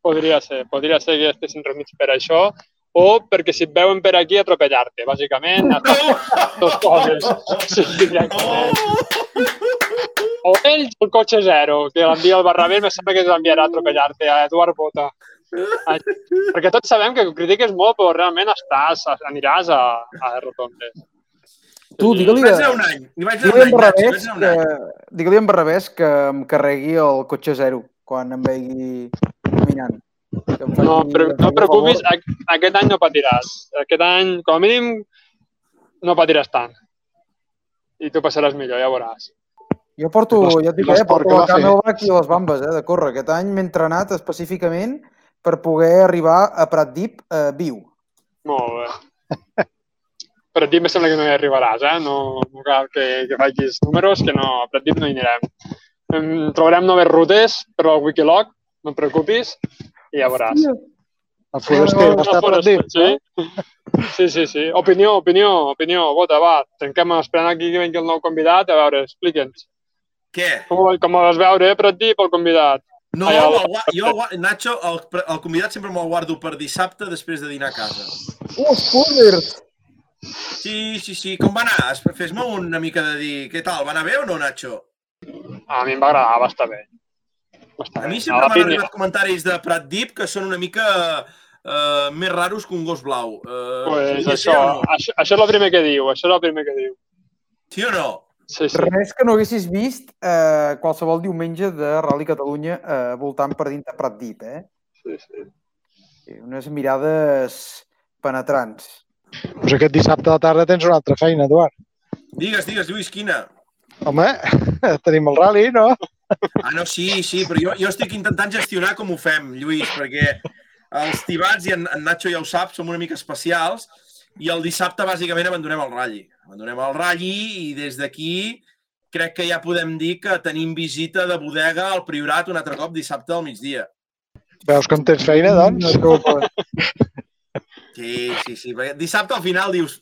Podria ser, podria ser que estessin reunits per això, o perquè si et veuen per aquí atropellar-te, bàsicament. Dos coses. Sí. O ells o el cotxe zero, que l'envia al Barrabés, me sembla que l'enviarà a atropellar-te, a Eduard Bota. Ai, Perquè tots sabem que critiques molt, però realment estàs, aniràs a, a rotondes. Tu, digue-li anar un any. Digue-li en Barrabés que, any. digue-li en Barrabés que em carregui el cotxe zero quan em vegi caminant. No, però no preocupis, favor. a- aquest any no patiràs. Aquest any, com a mínim, no patiràs tant. I tu passaràs millor, ja veuràs. Jo porto, L'es- ja et dic, eh, porto fer. Camelback i les bambes eh, de córrer. Aquest any m'he entrenat específicament per poder arribar a Pratdip eh, viu. Molt bé. Ti em sembla que no hi arribaràs, eh? No, no cal que, que facis números, que no, a ti no hi anirem. Em, trobarem noves rutes per al Wikilog, no et preocupis, i ja veuràs. el foraster no, està per dir. Sí? sí, sí, sí. Opinió, opinió, opinió. Vota, va, tanquem esperant aquí que vingui el nou convidat. A veure, explica'ns. Què? Com, com ho vas veure, eh, per a ti, pel convidat? No, Ai, el- jo, Nacho, el, el convidat sempre me'l guardo per dissabte després de dinar a casa. Uh, spoilers! Sí, sí, sí. Com va anar? Es- Fes-me una mica de dir què tal, va anar bé o no, Nacho? A mi em va agradar, va estar bé. Va estar A mi sempre m'han arribat comentaris de Prat Deep que són una mica uh, més raros que un gos blau. Uh, Pues això, no? això, això és el primer que diu, això és el primer que diu. Sí o no? Sí, sí. Res que no haguessis vist eh, qualsevol diumenge de Rally Catalunya eh, voltant per dintre Pratdip, eh? sí, sí. Sí, Unes mirades penetrants. Doncs aquest dissabte a la tarda tens una altra feina, Eduard. Digues, digues, Lluís, quina? Home, tenim el rally, no? Ah, no, sí, sí, però jo, jo estic intentant gestionar com ho fem, Lluís, perquè els tibats, i en, en Nacho ja ho sap, som una mica especials, i el dissabte bàsicament abandonem el ratll. Abandonem el ratll i des d'aquí crec que ja podem dir que tenim visita de bodega al Priorat un altre cop dissabte al migdia. Veus com tens feina, doncs? Sí, sí, sí, perquè dissabte al final dius,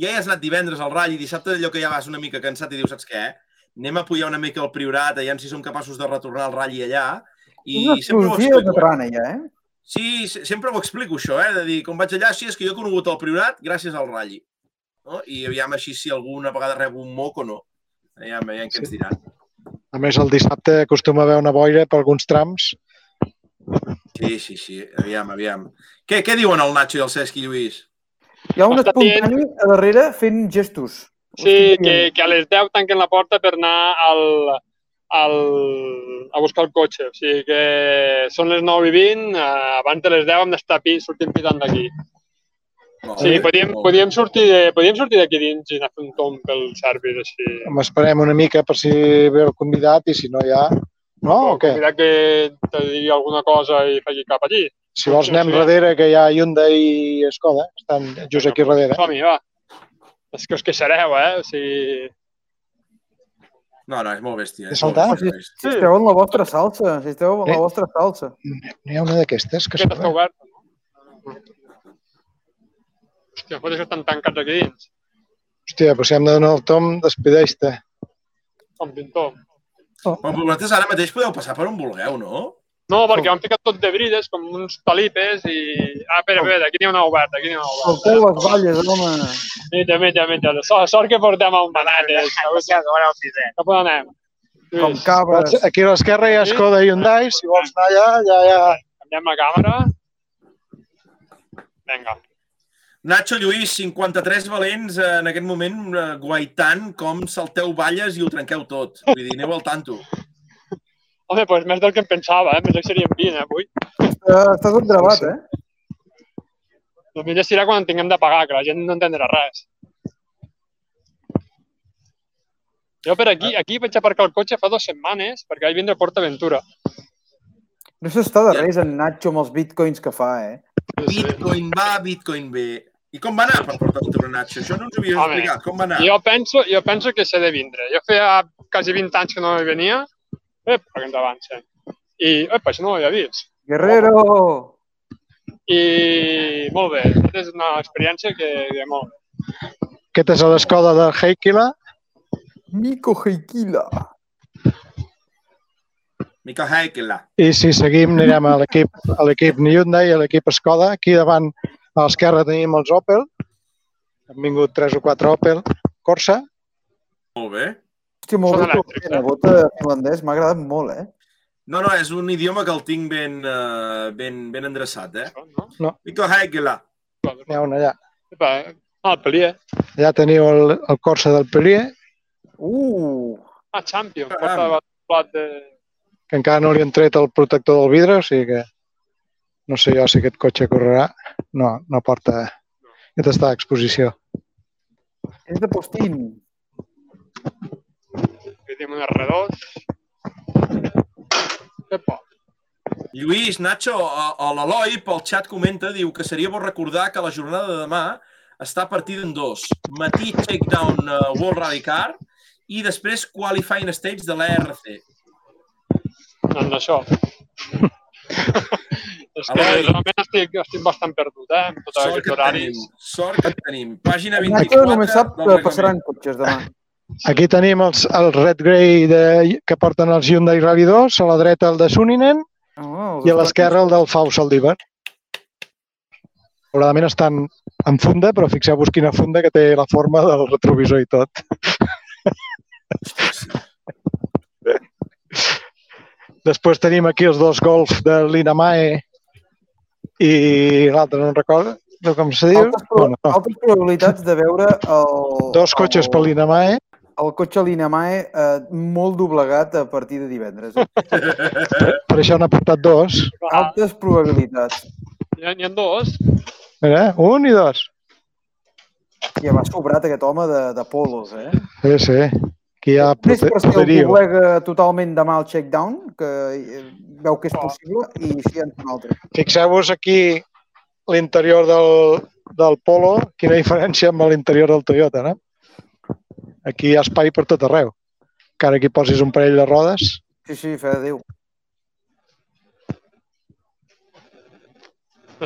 ja hi has anat divendres al ratll i dissabte allò que ja vas una mica cansat i dius, saps què? Anem a pujar una mica al Priorat, aviam si som capaços de retornar al ratll allà. I Una sempre ho exclusiva explico. veterana, ja, eh? Sí, se- sempre ho explico, això, eh? De dir, com vaig allà, sí, és que jo he conegut el Priorat gràcies al Ralli. No? I aviam així si alguna vegada rebo un moc o no. Aviam, aviam què ens diran. A més, el dissabte acostuma a haver una boira per alguns trams. Sí, sí, sí, aviam, aviam. Què, què diuen el Nacho i el Cesc i Lluís? Hi ha un espontani a darrere fent gestos. Sí, que, que a les 10 tanquen la porta per anar al, al, a buscar el cotxe. O sigui que són les 9 i 20, eh, abans de les 10 hem d'estar pi, sortint pitant d'aquí. Molt Sí, bé, podíem, podíem sortir de- podíem sortir d'aquí dins i anar a fer un tomb pel service així. Home, esperem una mica per si ve el convidat i si no ja... No, o què? Mira que te digui alguna cosa i faci cap allí. Si vols Sí, anem sí. darrere, que hi ha Hyundai i Skoda. Estan just aquí darrere. Som-hi, va. És que us queixareu, eh? O sigui, No, no, és molt bèstia. És molt saltat? bèstia, molt bèstia. Si esteu en la vostra salsa, si esteu en la Eh? vostra salsa. N'hi ha una d'aquestes que s'obre. obert. Hòstia, pot ser que estan tancats aquí dins. Hòstia, però si hem de donar el tom, despedeix-te. Com pintor. Però vosaltres ara mateix podeu passar per on vulgueu, no? No, perquè han ficat tot de brides, com uns talipes, i... Ah, espera, espera, aquí n'hi ha una oberta, aquí n'hi ha una oberta. Salteu les valles, home. Mira, mira, mira. Sort, sort que portem a. Ja, ja, ja, el sisè. Cap on anem? Com cabres. Aquí a l'esquerra hi ha Skoda i Hyundai. Si vols anar allà, ja ha... canviem la càmera. Vinga. Nacho Lluís, 53 valents eh, en aquest moment eh, guaitant com salteu balles i ho trenqueu tot. Vull dir, aneu al tanto. Home, doncs més del que em pensava, eh? Més que serien 20, eh, avui. Està, està tot gravat, eh? El millor serà quan en tinguem de pagar, que la gent no entendrà res. Jo per aquí, aquí vaig aparcar el cotxe fa dues setmanes perquè vaig vindre a PortAventura. No s'està de res en Nacho amb els bitcoins que fa, eh? Bitcoin va, Bitcoin ve. I com va anar per PortAventura, Nacho? Això no ens ho havies Home, explicat. Com va anar? Jo penso, jo penso que s'ha de vindre. Jo feia quasi 20 anys que no hi venia. Ep, que ens avancen. I, ep, això no ho havia vist. Guerrero! I molt bé, és una experiència que, que molt bé. Aquest és l'Skoda de Heikila. Miko Heikila. Mica Heikela. I si seguim anirem a l'equip a l'equip Hyundai i a l'equip Skoda. Aquí davant a l'esquerra tenim els Opel. Han vingut tres o quatre Opel Corsa. Molt bé. Hòstia, molt bé. El eh? vot finlandès m'ha agradat molt, eh? No, no, és un idioma que el tinc ben, uh, ben, ben endreçat, eh? No? Mica Heikela. N'hi ha un allà. Epa, ah, el Pelier. Allà teniu el, el Corsa del Perrier, Uh! Ah, Champion. Porta plat de... que encara no li han tret el protector del vidre, o sigui que no sé jo si aquest cotxe correrà. No, no porta... Aquest està a exposició. És de Postín. Tenim un R2. Epa. Lluís, Nacho, l'Eloi pel xat comenta, diu que seria bo recordar que la jornada de demà està partida en dos. Matí Takedown uh, World Rally Car i després Qualifying Stage de l'ERC. Doncs això. És que Eloi. realment estic, estic bastant perdut, eh? Amb tots Sort aquests que et horaris. tenim. Sort que tenim. Pàgina Nacho 24 només sap que passaran cotxes demà. Aquí tenim els, el Red Grey de, que porten els Hyundai Rally 2, a la dreta el de Suninen Oh, i a l'esquerra el del Fau Saldívar. Segurament estan en funda, però fixeu-vos quina funda que té la forma del retrovisor i tot. Després tenim aquí els dos Golf de l'Inamae i l'altre no en recordo no com se diu. Altres, Bueno, no. altres probabilitats de veure el... Dos cotxes el, per l'Inamae. El cotxe Linamae eh, molt doblegat a partir de divendres. Eh? Per això n'ha portat dos. Altes probabilitats. N'hi ha, ha dos. Mira, un i dos. Ja va sobrat aquest home de, de polos, eh? Sí, sí. Aquí hi ha Més per si el doblega totalment demà el check-down, que eh, veu que és possible, i si en un altre. Fixeu-vos aquí l'interior del, del Polo, quina diferència amb l'interior del Toyota, no? Aquí hi ha espai per tot arreu. Encara aquí posis un parell de rodes. Sí, sí, fe de Déu.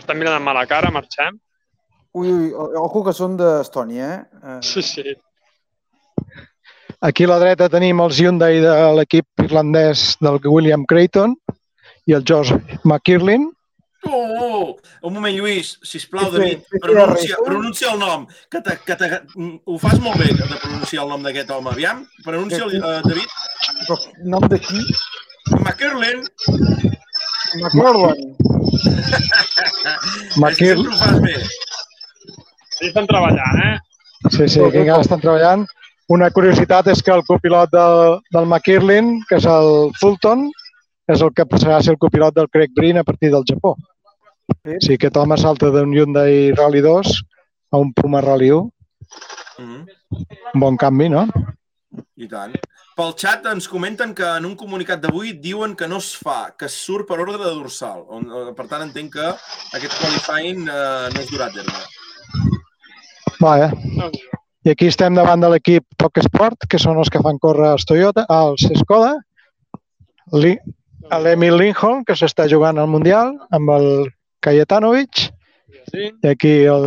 Estan mirant amb mala cara, marxem. Ui, ui, ojo que són d'Estònia, eh? eh? Sí, sí. Aquí a la dreta tenim els Hyundai de l'equip irlandès del William Creighton i el Josh McKirlin. Oh, un moment, Lluís, sisplau, Sí, David, sí, sí, pronuncia, pronuncia el nom, que, te, que te, ho fas molt bé de pronunciar el nom d'aquest home. Aviam, pronuncia el, uh, David. Però nom de qui? McKerlin. McKir... sempre ho fas bé. Sí, estan treballant, eh? Sí, sí, aquí encara estan treballant. Una curiositat és que el copilot del, del McKirlin, que és el Fulton, és el que passarà a ser el copilot del Craig Breen a partir del Japó. Sí. Sí, aquest home salta d'un Hyundai Rally 2 a un Puma Rally 1. Mm Un bon canvi, no? I tant. Pel xat ens comenten que en un comunicat d'avui diuen que no es fa, que es surt per ordre de dorsal. On, eh, per tant, entenc que aquest qualifying eh, no es durà a terme. Vaja. Déu-n'hi-do. I aquí estem davant de l'equip Tok Sport, que són els que fan córrer els Toyota, els Skoda, l'Emil Lindholm, que s'està jugant al Mundial, amb el Kajetanovic, Sí. i aquí el,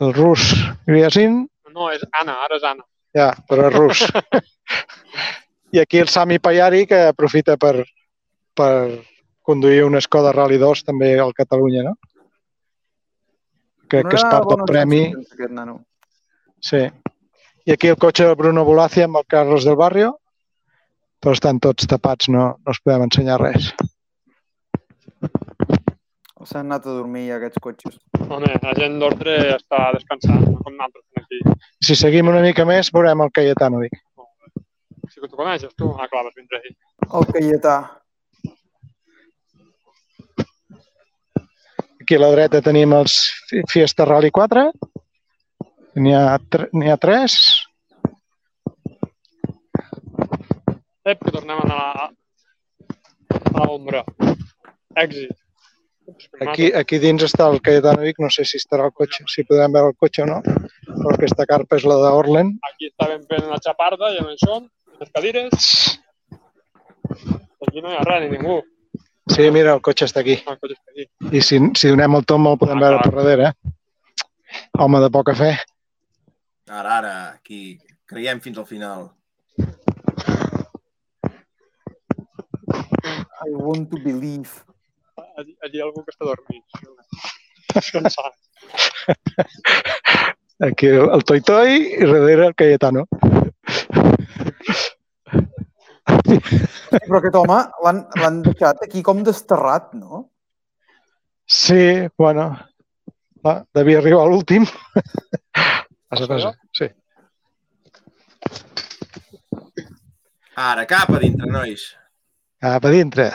el rus Griasin, No, és Anna, ara és Anna. ja, però és rus. I aquí el Sami Payari, que aprofita per, per conduir una Skoda Rally 2 també al Catalunya, no? Crec que és part del premi. sensacions, Aquest nano. Sí. I aquí el cotxe del Bruno Bolacia amb el Carlos del Barrio. però estan tots tapats, no, no us podem ensenyar res. S'han anat a dormir ja aquests cotxes. Home, la gent d'ordre està descansant, no com nosaltres aquí. Si seguim una mica més, veurem el Cayetanovic. Sí que tu coneixes, tu? Ah, clar, vas vindre aquí. El Cayetà. Aquí a la dreta tenim els Fi- Fiesta Rally 4. N'hi ha, ha tres. Ep, que tornem a anar a, a l'ombra. Èxit. Aquí, aquí dins està el Cayetanovic, no sé si estarà el cotxe, si podem veure el cotxe o no, però aquesta carpa és la d'Orlen. Aquí estàvem fent una xaparda, ja no hi som, les cadires. Aquí no hi ha res ni ningú. Sí, mira, el cotxe està aquí. El cotxe està aquí. I si, si donem el tom el podem veure per darrere. eh? Home de poca fe. Ara, ara, aquí creiem fins al final. I want to believe. Allí, allí hi ha algú que està dormint. Descansant. Aquí el, el Toi Toi i darrere el Cayetano. Però aquest home l'han l'han deixat aquí com desterrat, no? Sí, bueno, va, devia arribar a l'últim. Passa, passa, sí. Ara, cap a dintre, nois. Cap a dintre.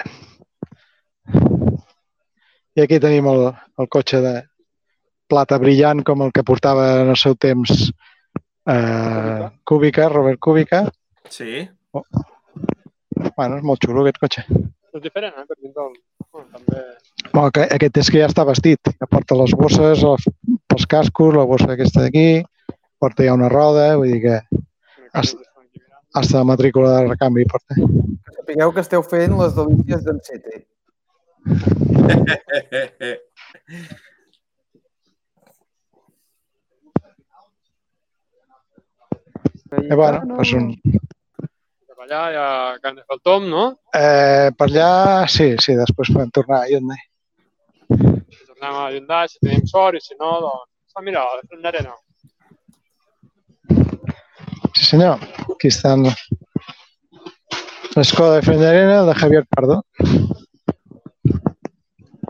I aquí tenim el, el cotxe de plata brillant com el que portava en el seu temps eh, Kubica, Robert Kubica. Sí. Bueno, és molt xulo aquest cotxe. És diferent, eh? Per dintre el... Bueno, també... Bueno, que, aquest és que ja està vestit. Ja porta les bosses, els, els cascos, la bossa aquesta d'aquí, porta ja una roda, vull dir que hasta la matrícula de recanvi porta. Que sapigueu que esteu fent les delícies d'en Sete. Eh, bueno, és un... Cap allà hi ha Can de Tom, no? Eh, per allà, sí, sí, després podem tornar a Hyundai. Si tornem a Hyundai, si tenim sort, i si no, doncs... Ah, mira, la Front d'Arena. Sí, senyor. Aquí estan l'Escola de Frendarena de Javier Pardo.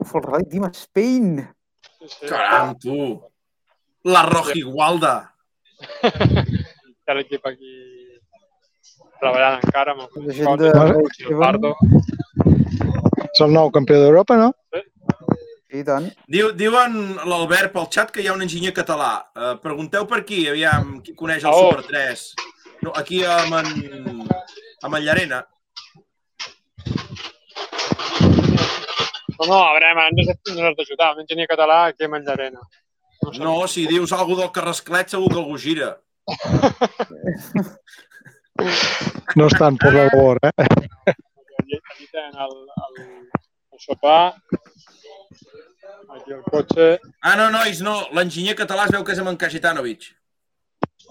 El Rally Team Spain. Sí, sí. Caram, tu. La Rojigualda. Hi ha l'equip aquí treballant encara amb algunes gent de El Pardo. És el nou campió d'Europa, no? Sí, i tant. Diu, diuen l'Albert pel xat que hi ha un enginyer català. Uh, pregunteu per qui, aviam, qui coneix el Oh. Super 3. No, aquí amb en, amb en Llarena. No, no, a veure, hem de, ens has d'ajudar. Un enginyer català aquí a Manllarena. No, sé. No, si dius alguna del Carrasclet segur que algú gira. No estan per la labor, eh? Allí tenen el, el, el sopar, aquí el cotxe. Ah, no, nois, no. L'enginyer català es veu que és amb en Kajetanovic.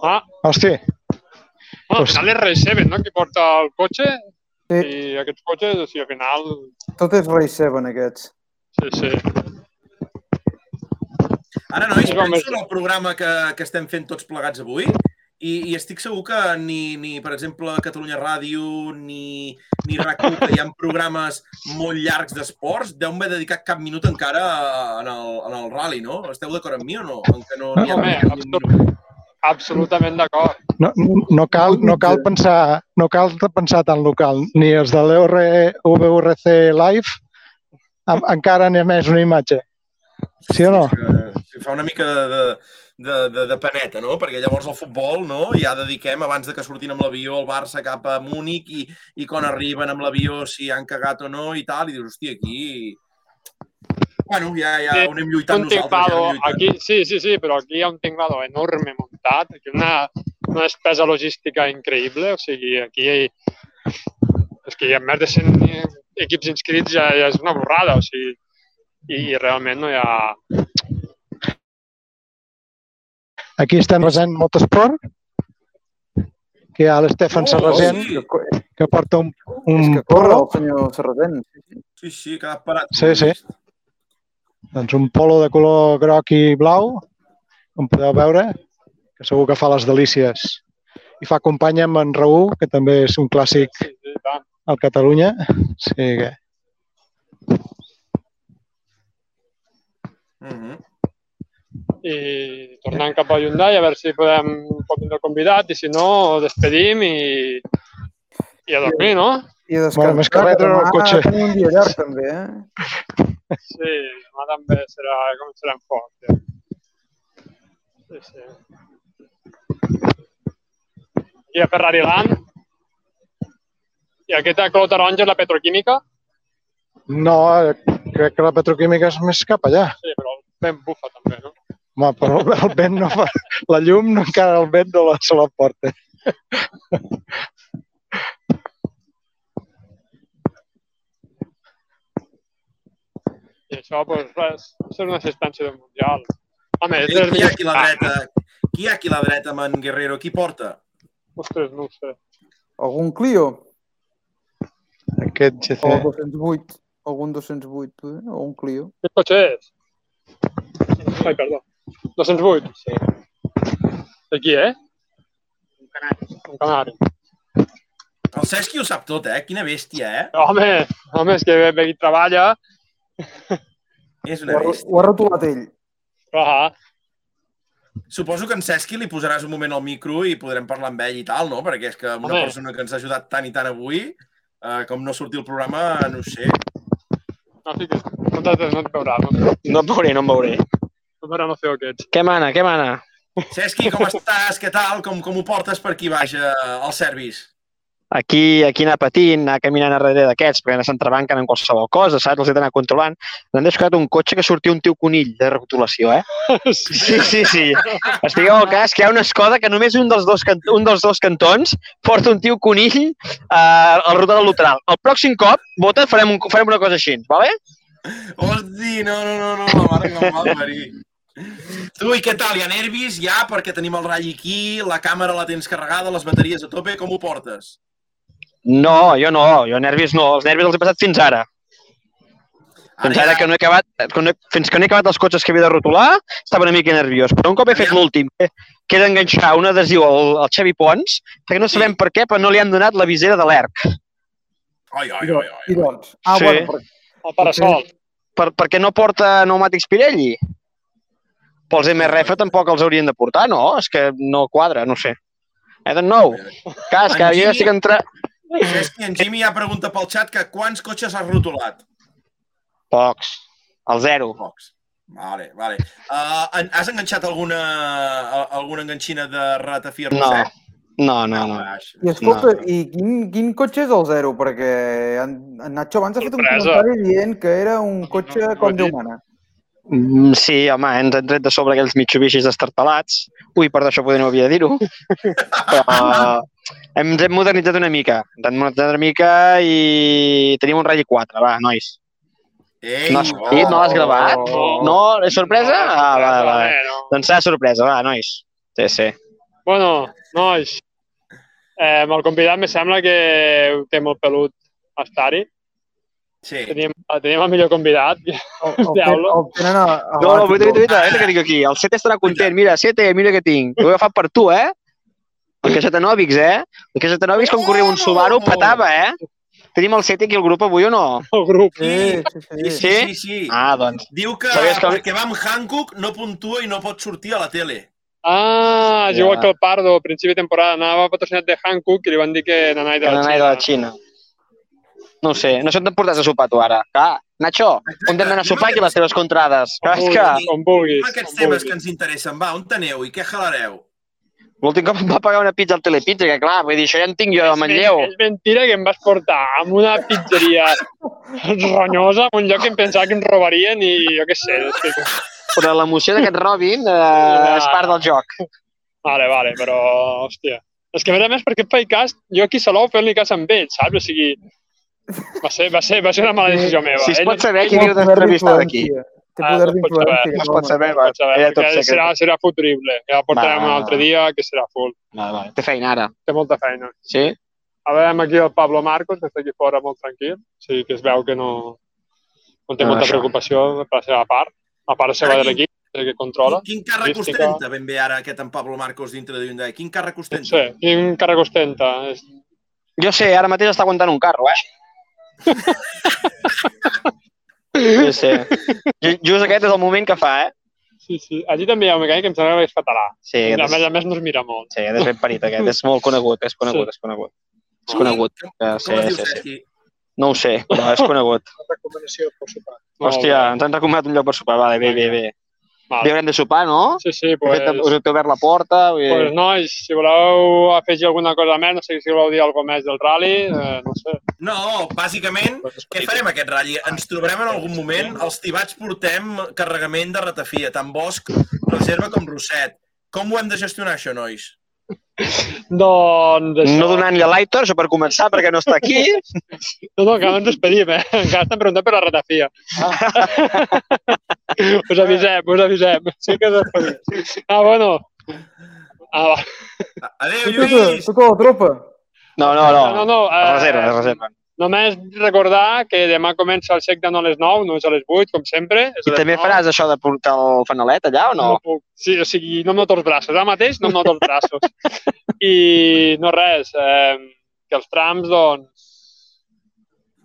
Ah, Hosti, bueno, al Pues- final és 7, no? Qui porta el cotxe Sí. i aquests cotxes, o sigui, al final... Tot és Race 7, aquests. Sí, sí. Ara, nois, Sí, penso és- en el programa que, que estem fent tots plegats avui i, i estic segur que ni, ni per exemple, Catalunya Ràdio ni, ni RAC1, que hi ha programes molt llargs d'esports, deu haver dedicat cap minut encara en el, en el rally, no? Esteu d'acord amb mi o no? En que no n'hi ha Home, Absolutament d'acord. no, no, cal, no, cal pensar, no cal pensar tan local. Ni els de l'VRC Live en- encara n'hi ha més una imatge. Sí o no? Si fa una mica de, de, de, de, de paneta, no? Perquè llavors el futbol, no? Ja dediquem, abans de que sortin amb l'avió el Barça cap a Múnich i, i quan arriben amb l'avió si han cagat o no i tal, i dius, hòstia, aquí... Bueno, ja, ja Sí, ho anem lluitant un nosaltres. Ja tinglado, anem lluitant. aquí, sí, sí, sí, però aquí hi ha un tinglado enorme muntat, aquí una, una despesa logística increïble, o sigui, aquí és que hi ha més de 100 equips inscrits ja, ja és una borrada, o sigui, i, i realment no hi ha... Aquí estem resent molt esport. Que hi ha l'Estefan Oh, Sarrasent, sí. Que, que porta un, és un que corre polo, el senyor Serratent. Sí, sí, que ha parat. Sí, sí. Doncs un polo de color groc i blau, com podeu veure, que segur que fa les delícies. I fa companya amb en Raül, que també és un clàssic al Catalunya. Sí que... Mm -hmm. i tornant cap a Hyundai a veure si podem vindre el convidat i si no, despedim i, i a dormir, no? I a Bueno, més que res, treure el cotxe. tenim un dia llarg, també, eh? Sí, demà també serà, començarem fort. Ja. Sí, sí. I a Ferrari Land. I aquesta color taronja és la petroquímica. No, crec que la petroquímica és més cap allà. Sí, però ben bufa també, no? Home, però el vent no fa... La llum no encara el vent no la, se la I això, doncs res, és una assistència del Mundial. Home, és Qui hi ha aquí a la dreta? Qui hi ha aquí a la dreta amb en Guerrero? Qui porta? Ostres, no ho sé. Algun Clio? Aquest GC... O 208? Algun 208, eh? O un Clio? Quin cotxe és? Ai, perdó. 208. Sí. De qui, eh? Un canari. Un canari. El Cesc ho sap tot, eh? Quina bèstia, eh? Home, home, és que ve, ve i treballa. És Ho una ha, bèstia. ho ha rotulat ell. Ah, Suposo que en Cesqui li posaràs un moment al micro i podrem parlar amb ell i tal, no? Perquè és que una Home. persona que ens ha ajudat tant i tant avui, eh, com no sortir el programa, no ho sé. no fiquis. No, no et veurà, no? No em veuré, no em veuré. No et veurà, no sé que ets. Què mana, què mana? Cesqui, com estàs? Què tal? Com, com ho portes per aquí baix eh, al service? Aquí, aquí anar patint, anar caminant darrere d'aquests, perquè s'entrebanquen en qualsevol cosa, saps? Els he d'anar controlant. M'han descuidat un cotxe que sortia un tio conill de rotulació, eh? Sí, sí, sí. Estigueu al cas que hi ha una Skoda que només un dels dos, can- un dels dos cantons porta un tio conill eh, al ruta del lateral. El pròxim cop, vota, farem, un, farem una cosa així, vale? Hosti, no, no, no, no, la mare que va parir. Tu, i què tal? Hi ha nervis ja perquè tenim el ratll aquí, la càmera la tens carregada, les bateries a tope, com ho portes? No, jo no, jo nervis no. Els nervis els he passat fins ara. Fins ara que no he acabat, que no he, fins que no he acabat els cotxes que havia de rotular, estava una mica nerviós. Però un cop he fet l'últim, que, que he d'enganxar un adhesiu al, al Xevi Pons, perquè no sabem per què, però no li han donat la visera de l'ERC. Ai, ai, ai, ai. i doncs... Ah, Sí. bueno, per, El parasol. Per, perquè no porta pneumàtics Pirelli. Pels MRF tampoc els haurien de portar, no? És que no quadra, no sé. I don't know. Cas, que jo ja estic entre... Cesqui, en Jimmy ja pregunta pel xat que quants cotxes has rotulat? Pocs. El zero. Pocs. Vale, vale. Uh, has enganxat alguna, alguna enganxina de ratafia No. Roset? No, no, no. Baix. I escolta, i quin, quin cotxe és el zero? Perquè en, en Nacho abans ha fet un comentari dient que era un cotxe No, no, com no, Déu mana. Mm, Sí, home, ens han tret de sobre aquells Mitsubishis estartalats. Ui, perdó, això poder no havia de dir-ho. Però hem, ens hem modernitzat una mica. Ens hem modernitzat una mica i tenim un Rally 4, va, nois. Ei, No has sentit? No l'has gravat? Oh. No? És sorpresa? Ah, va, va. Vale, no. Doncs serà sorpresa, va, nois. Sí, sí. Bueno, nois, eh, amb el convidat me sembla que ho té molt pelut estar-hi. Sí. Tenim, tenim el millor convidat. El, el, ten, Diablo. el tenen a, a No, no, l'àtico. vull dir, vull que dic aquí. El Sete estarà content. Mira, Sete, mira què tinc. Ho he agafat per tu, eh? El Casetanovics, eh? El Casetanovics, quan corria un Subaru, petava, eh? Tenim el Sete aquí al grup avui o no? El grup. Sí, sí, Sí, sí. sí, sí. Ah, doncs. Diu que que- perquè va amb Hancock no puntua i no pot sortir a la tele. Ah, és Ja. igual que el Pardo, a principi de temporada, anava patrocinat de Hankook i li van dir que n'anava de Que la Xina. de la Xina. No ho sé, no sé on portat a sopar tu ara. Clar, Nacho, on t'hem d'anar a sopar aquí a les teves contrades? Clar, és que Com vulguis. Aquests temes vulguis. que ens interessen, va, on teneu i què jalareu? l'últim cop em va pagar una pizza al Telepizza, que clar, vull dir, això ja en tinc jo a Manlleu. És mentira que em vas portar a una pizzeria ronyosa, a un lloc que em pensava que em robarien i jo què sé. És que... Però l'emoció d'aquest Robin eh, és part del joc. Vale, vale, però, hòstia. És que, a més a més, per aquest podcast, jo aquí a Salou fent-li cas amb ell, saps? O sigui, va ser, va ser, va ser una mala decisió meva. Si es pot saber qui poder d'entrevistar d'aquí. Té Ah, poder no saber, d'influència. No es pot saber, No pots saber, era tot perquè serà, secret. serà futurible. Ja el portarem Va. un altre dia, que serà full. Vale, vale. Té feina ara. Té molta feina. Sí? A veure, aquí el Pablo Marcos, que està aquí fora molt tranquil. O sigui, que es veu que no, no té Ah, molta això. preocupació per la seva part. A part seva de l'equip, que controla. Quin, quin càrrec ostenta ben bé ara aquest en Pablo Marcos dintre de Hyundai? Quin càrrec No ostenta? sé, quin càrrec ostenta? És Jo sé, ara mateix està aguantant un carro, eh? Sí, sí. Ju- Just aquest és el moment que fa, eh? Sí, sí. Allí també hi ha un mecànic que em sembla que és català. Sí, A aquest més, és, a més no es mira molt. sí, és ben parit, aquest. És molt conegut, és conegut, és conegut. És conegut. Com, Ja, com sí, sí, sí. No ho sé, però és conegut. Recomanació per sopar. Hòstia, ens han recomanat un lloc per sopar. Vale, bé, bé, bé. Val. Bé, haurem de sopar, no? Sí, sí, De fet, pues, us heu obert la porta. Vull... pues nois, si voleu afegir alguna cosa més, no sé si voleu dir alguna més del rally, eh, no sé. No, bàsicament, què farem aquest ratll? Ens trobarem en algun moment, els tibats portem carregament de ratafia, tant Bosch, Reserva com Rosset. Com ho hem de gestionar, això, nois? Doncs això... No donant-li a l'Aitor, això per començar, perquè no està aquí. No, no, encara no ens despedim, eh? Encara estan preguntant per la ratafia. us avisem, us avisem. Sí que despedim. Ah, bueno. Ah, va. Adéu, Lluís! tu, la tropa. No, no, no. No, no, Es eh, reserva, es reserva. Només recordar que demà comença el shakedown a les 9, no és a les 8, com sempre. És a I també 9. faràs això de portar el fanalet allà o no? No puc. Sí, o sigui, no em noto els braços. Ara mateix no em noto els braços. I no res, eh, que els trams, doncs...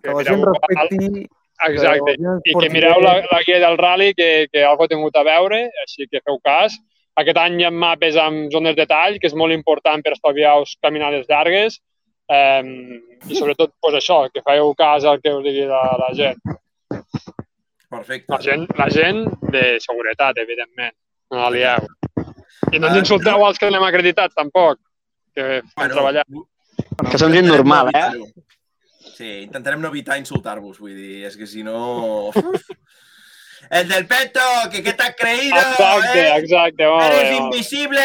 Que la gent respecti... Exacte. I que mireu la, la guia del rally, que, que algú ha tingut a veure, així que feu cas. Aquest any hi ha mapes amb zones de tall, que és molt important per estalviar-vos caminades llargues. Eh, I sobretot, pues això, que feu cas al que us digui la, la gent. Perfecte. La gent, la gent de seguretat, evidentment. No la lieu. I no ens Ah, insulteu als que anem acreditats, tampoc. Que fem treballar. Que són gent normal, eh? Sí, intentarem no evitar insultar-vos, vull dir, és que si no... El del peto, que què t'has creído, Exacte, eh? exacte. Molt Eres bé, invisible!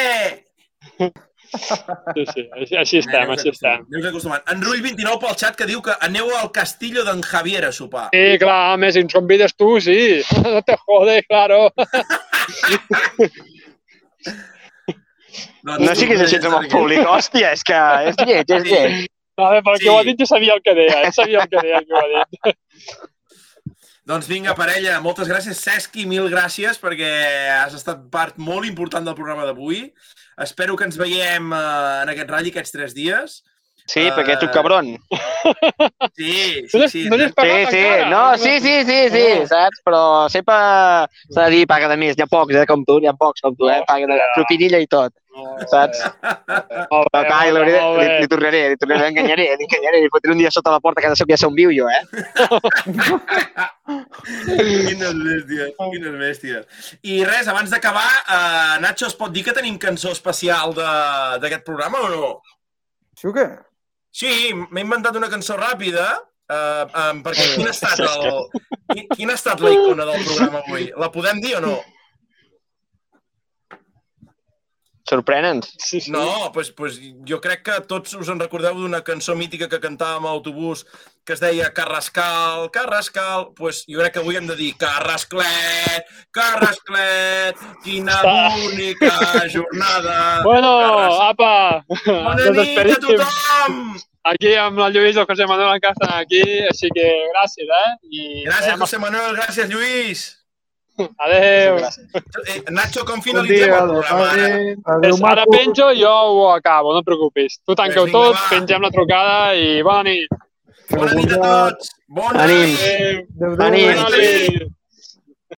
Sí, sí, així, així estem, així estem. Aneu acostumant. En Rull 29 pel xat que diu que aneu al castillo d'en Javier a sopar. Sí, clar, home, si ens convides tu, sí. No te jode, claro. Doncs No siguis així amb el públic. Hòstia, és que és lleig, és lleig. A veure, pel Sí. que ho ha dit jo sabia el que deia, eh? sabia el que deia el que ho ha dit. Doncs vinga, parella, moltes gràcies. Cesqui, mil gràcies perquè has estat part molt important del programa d'avui. Espero que ens veiem eh, en aquest ratll aquests tres dies. Sí, perquè ets un cabron. Sí, No sí, sí. no Sí, sí, no, sí, sí, sí, sí, Oh. saps? Però sempre s'ha de dir paga de més. Hi ha pocs, eh, com tu, hi ha pocs com tu, eh? Paga de propinilla i tot, saps? Molt Però bé, molt li, li, bé. li, tornaré, li tornaré, l'enganyaré, l'enganyaré, li fotré un dia sota la porta que ha de ser que ja on viu jo, eh? Quines bèsties, quines bèsties. I res, abans d'acabar, eh, Nacho, es pot dir que tenim cançó especial de- d'aquest programa o no? Sí o què? Sí, m'he inventat una cançó ràpida, eh, eh, perquè quin ha estat el... Quin, quin ha estat la icona del programa avui? La podem dir o no? Sorprenents. Sí, sí. No, doncs pues, jo crec que tots us en recordeu d'una cançó mítica que cantàvem a l'autobús que es deia Carrascal, Carrascal. Doncs pues, jo crec que avui hem de dir Carrasclet, Carrasclet, quina bonica jornada. Bueno, Carras- apa, Bona nit a tothom! Aquí amb la Lluís i el José Manuel encara estan aquí, així que gràcies, eh? I Gràcies, José Manuel, gràcies, Lluís. Adéu. Eh, Nacho, com finalitzem el programa? Ara? Adéu, És, ara penjo, jo ho acabo, no et preocupis. Tu tanqueu Vinga, tot, va. pengem la trucada i bona nit. Bona nit a tots! Bona nit! Adéu. Adéu, adéu. Bona nit.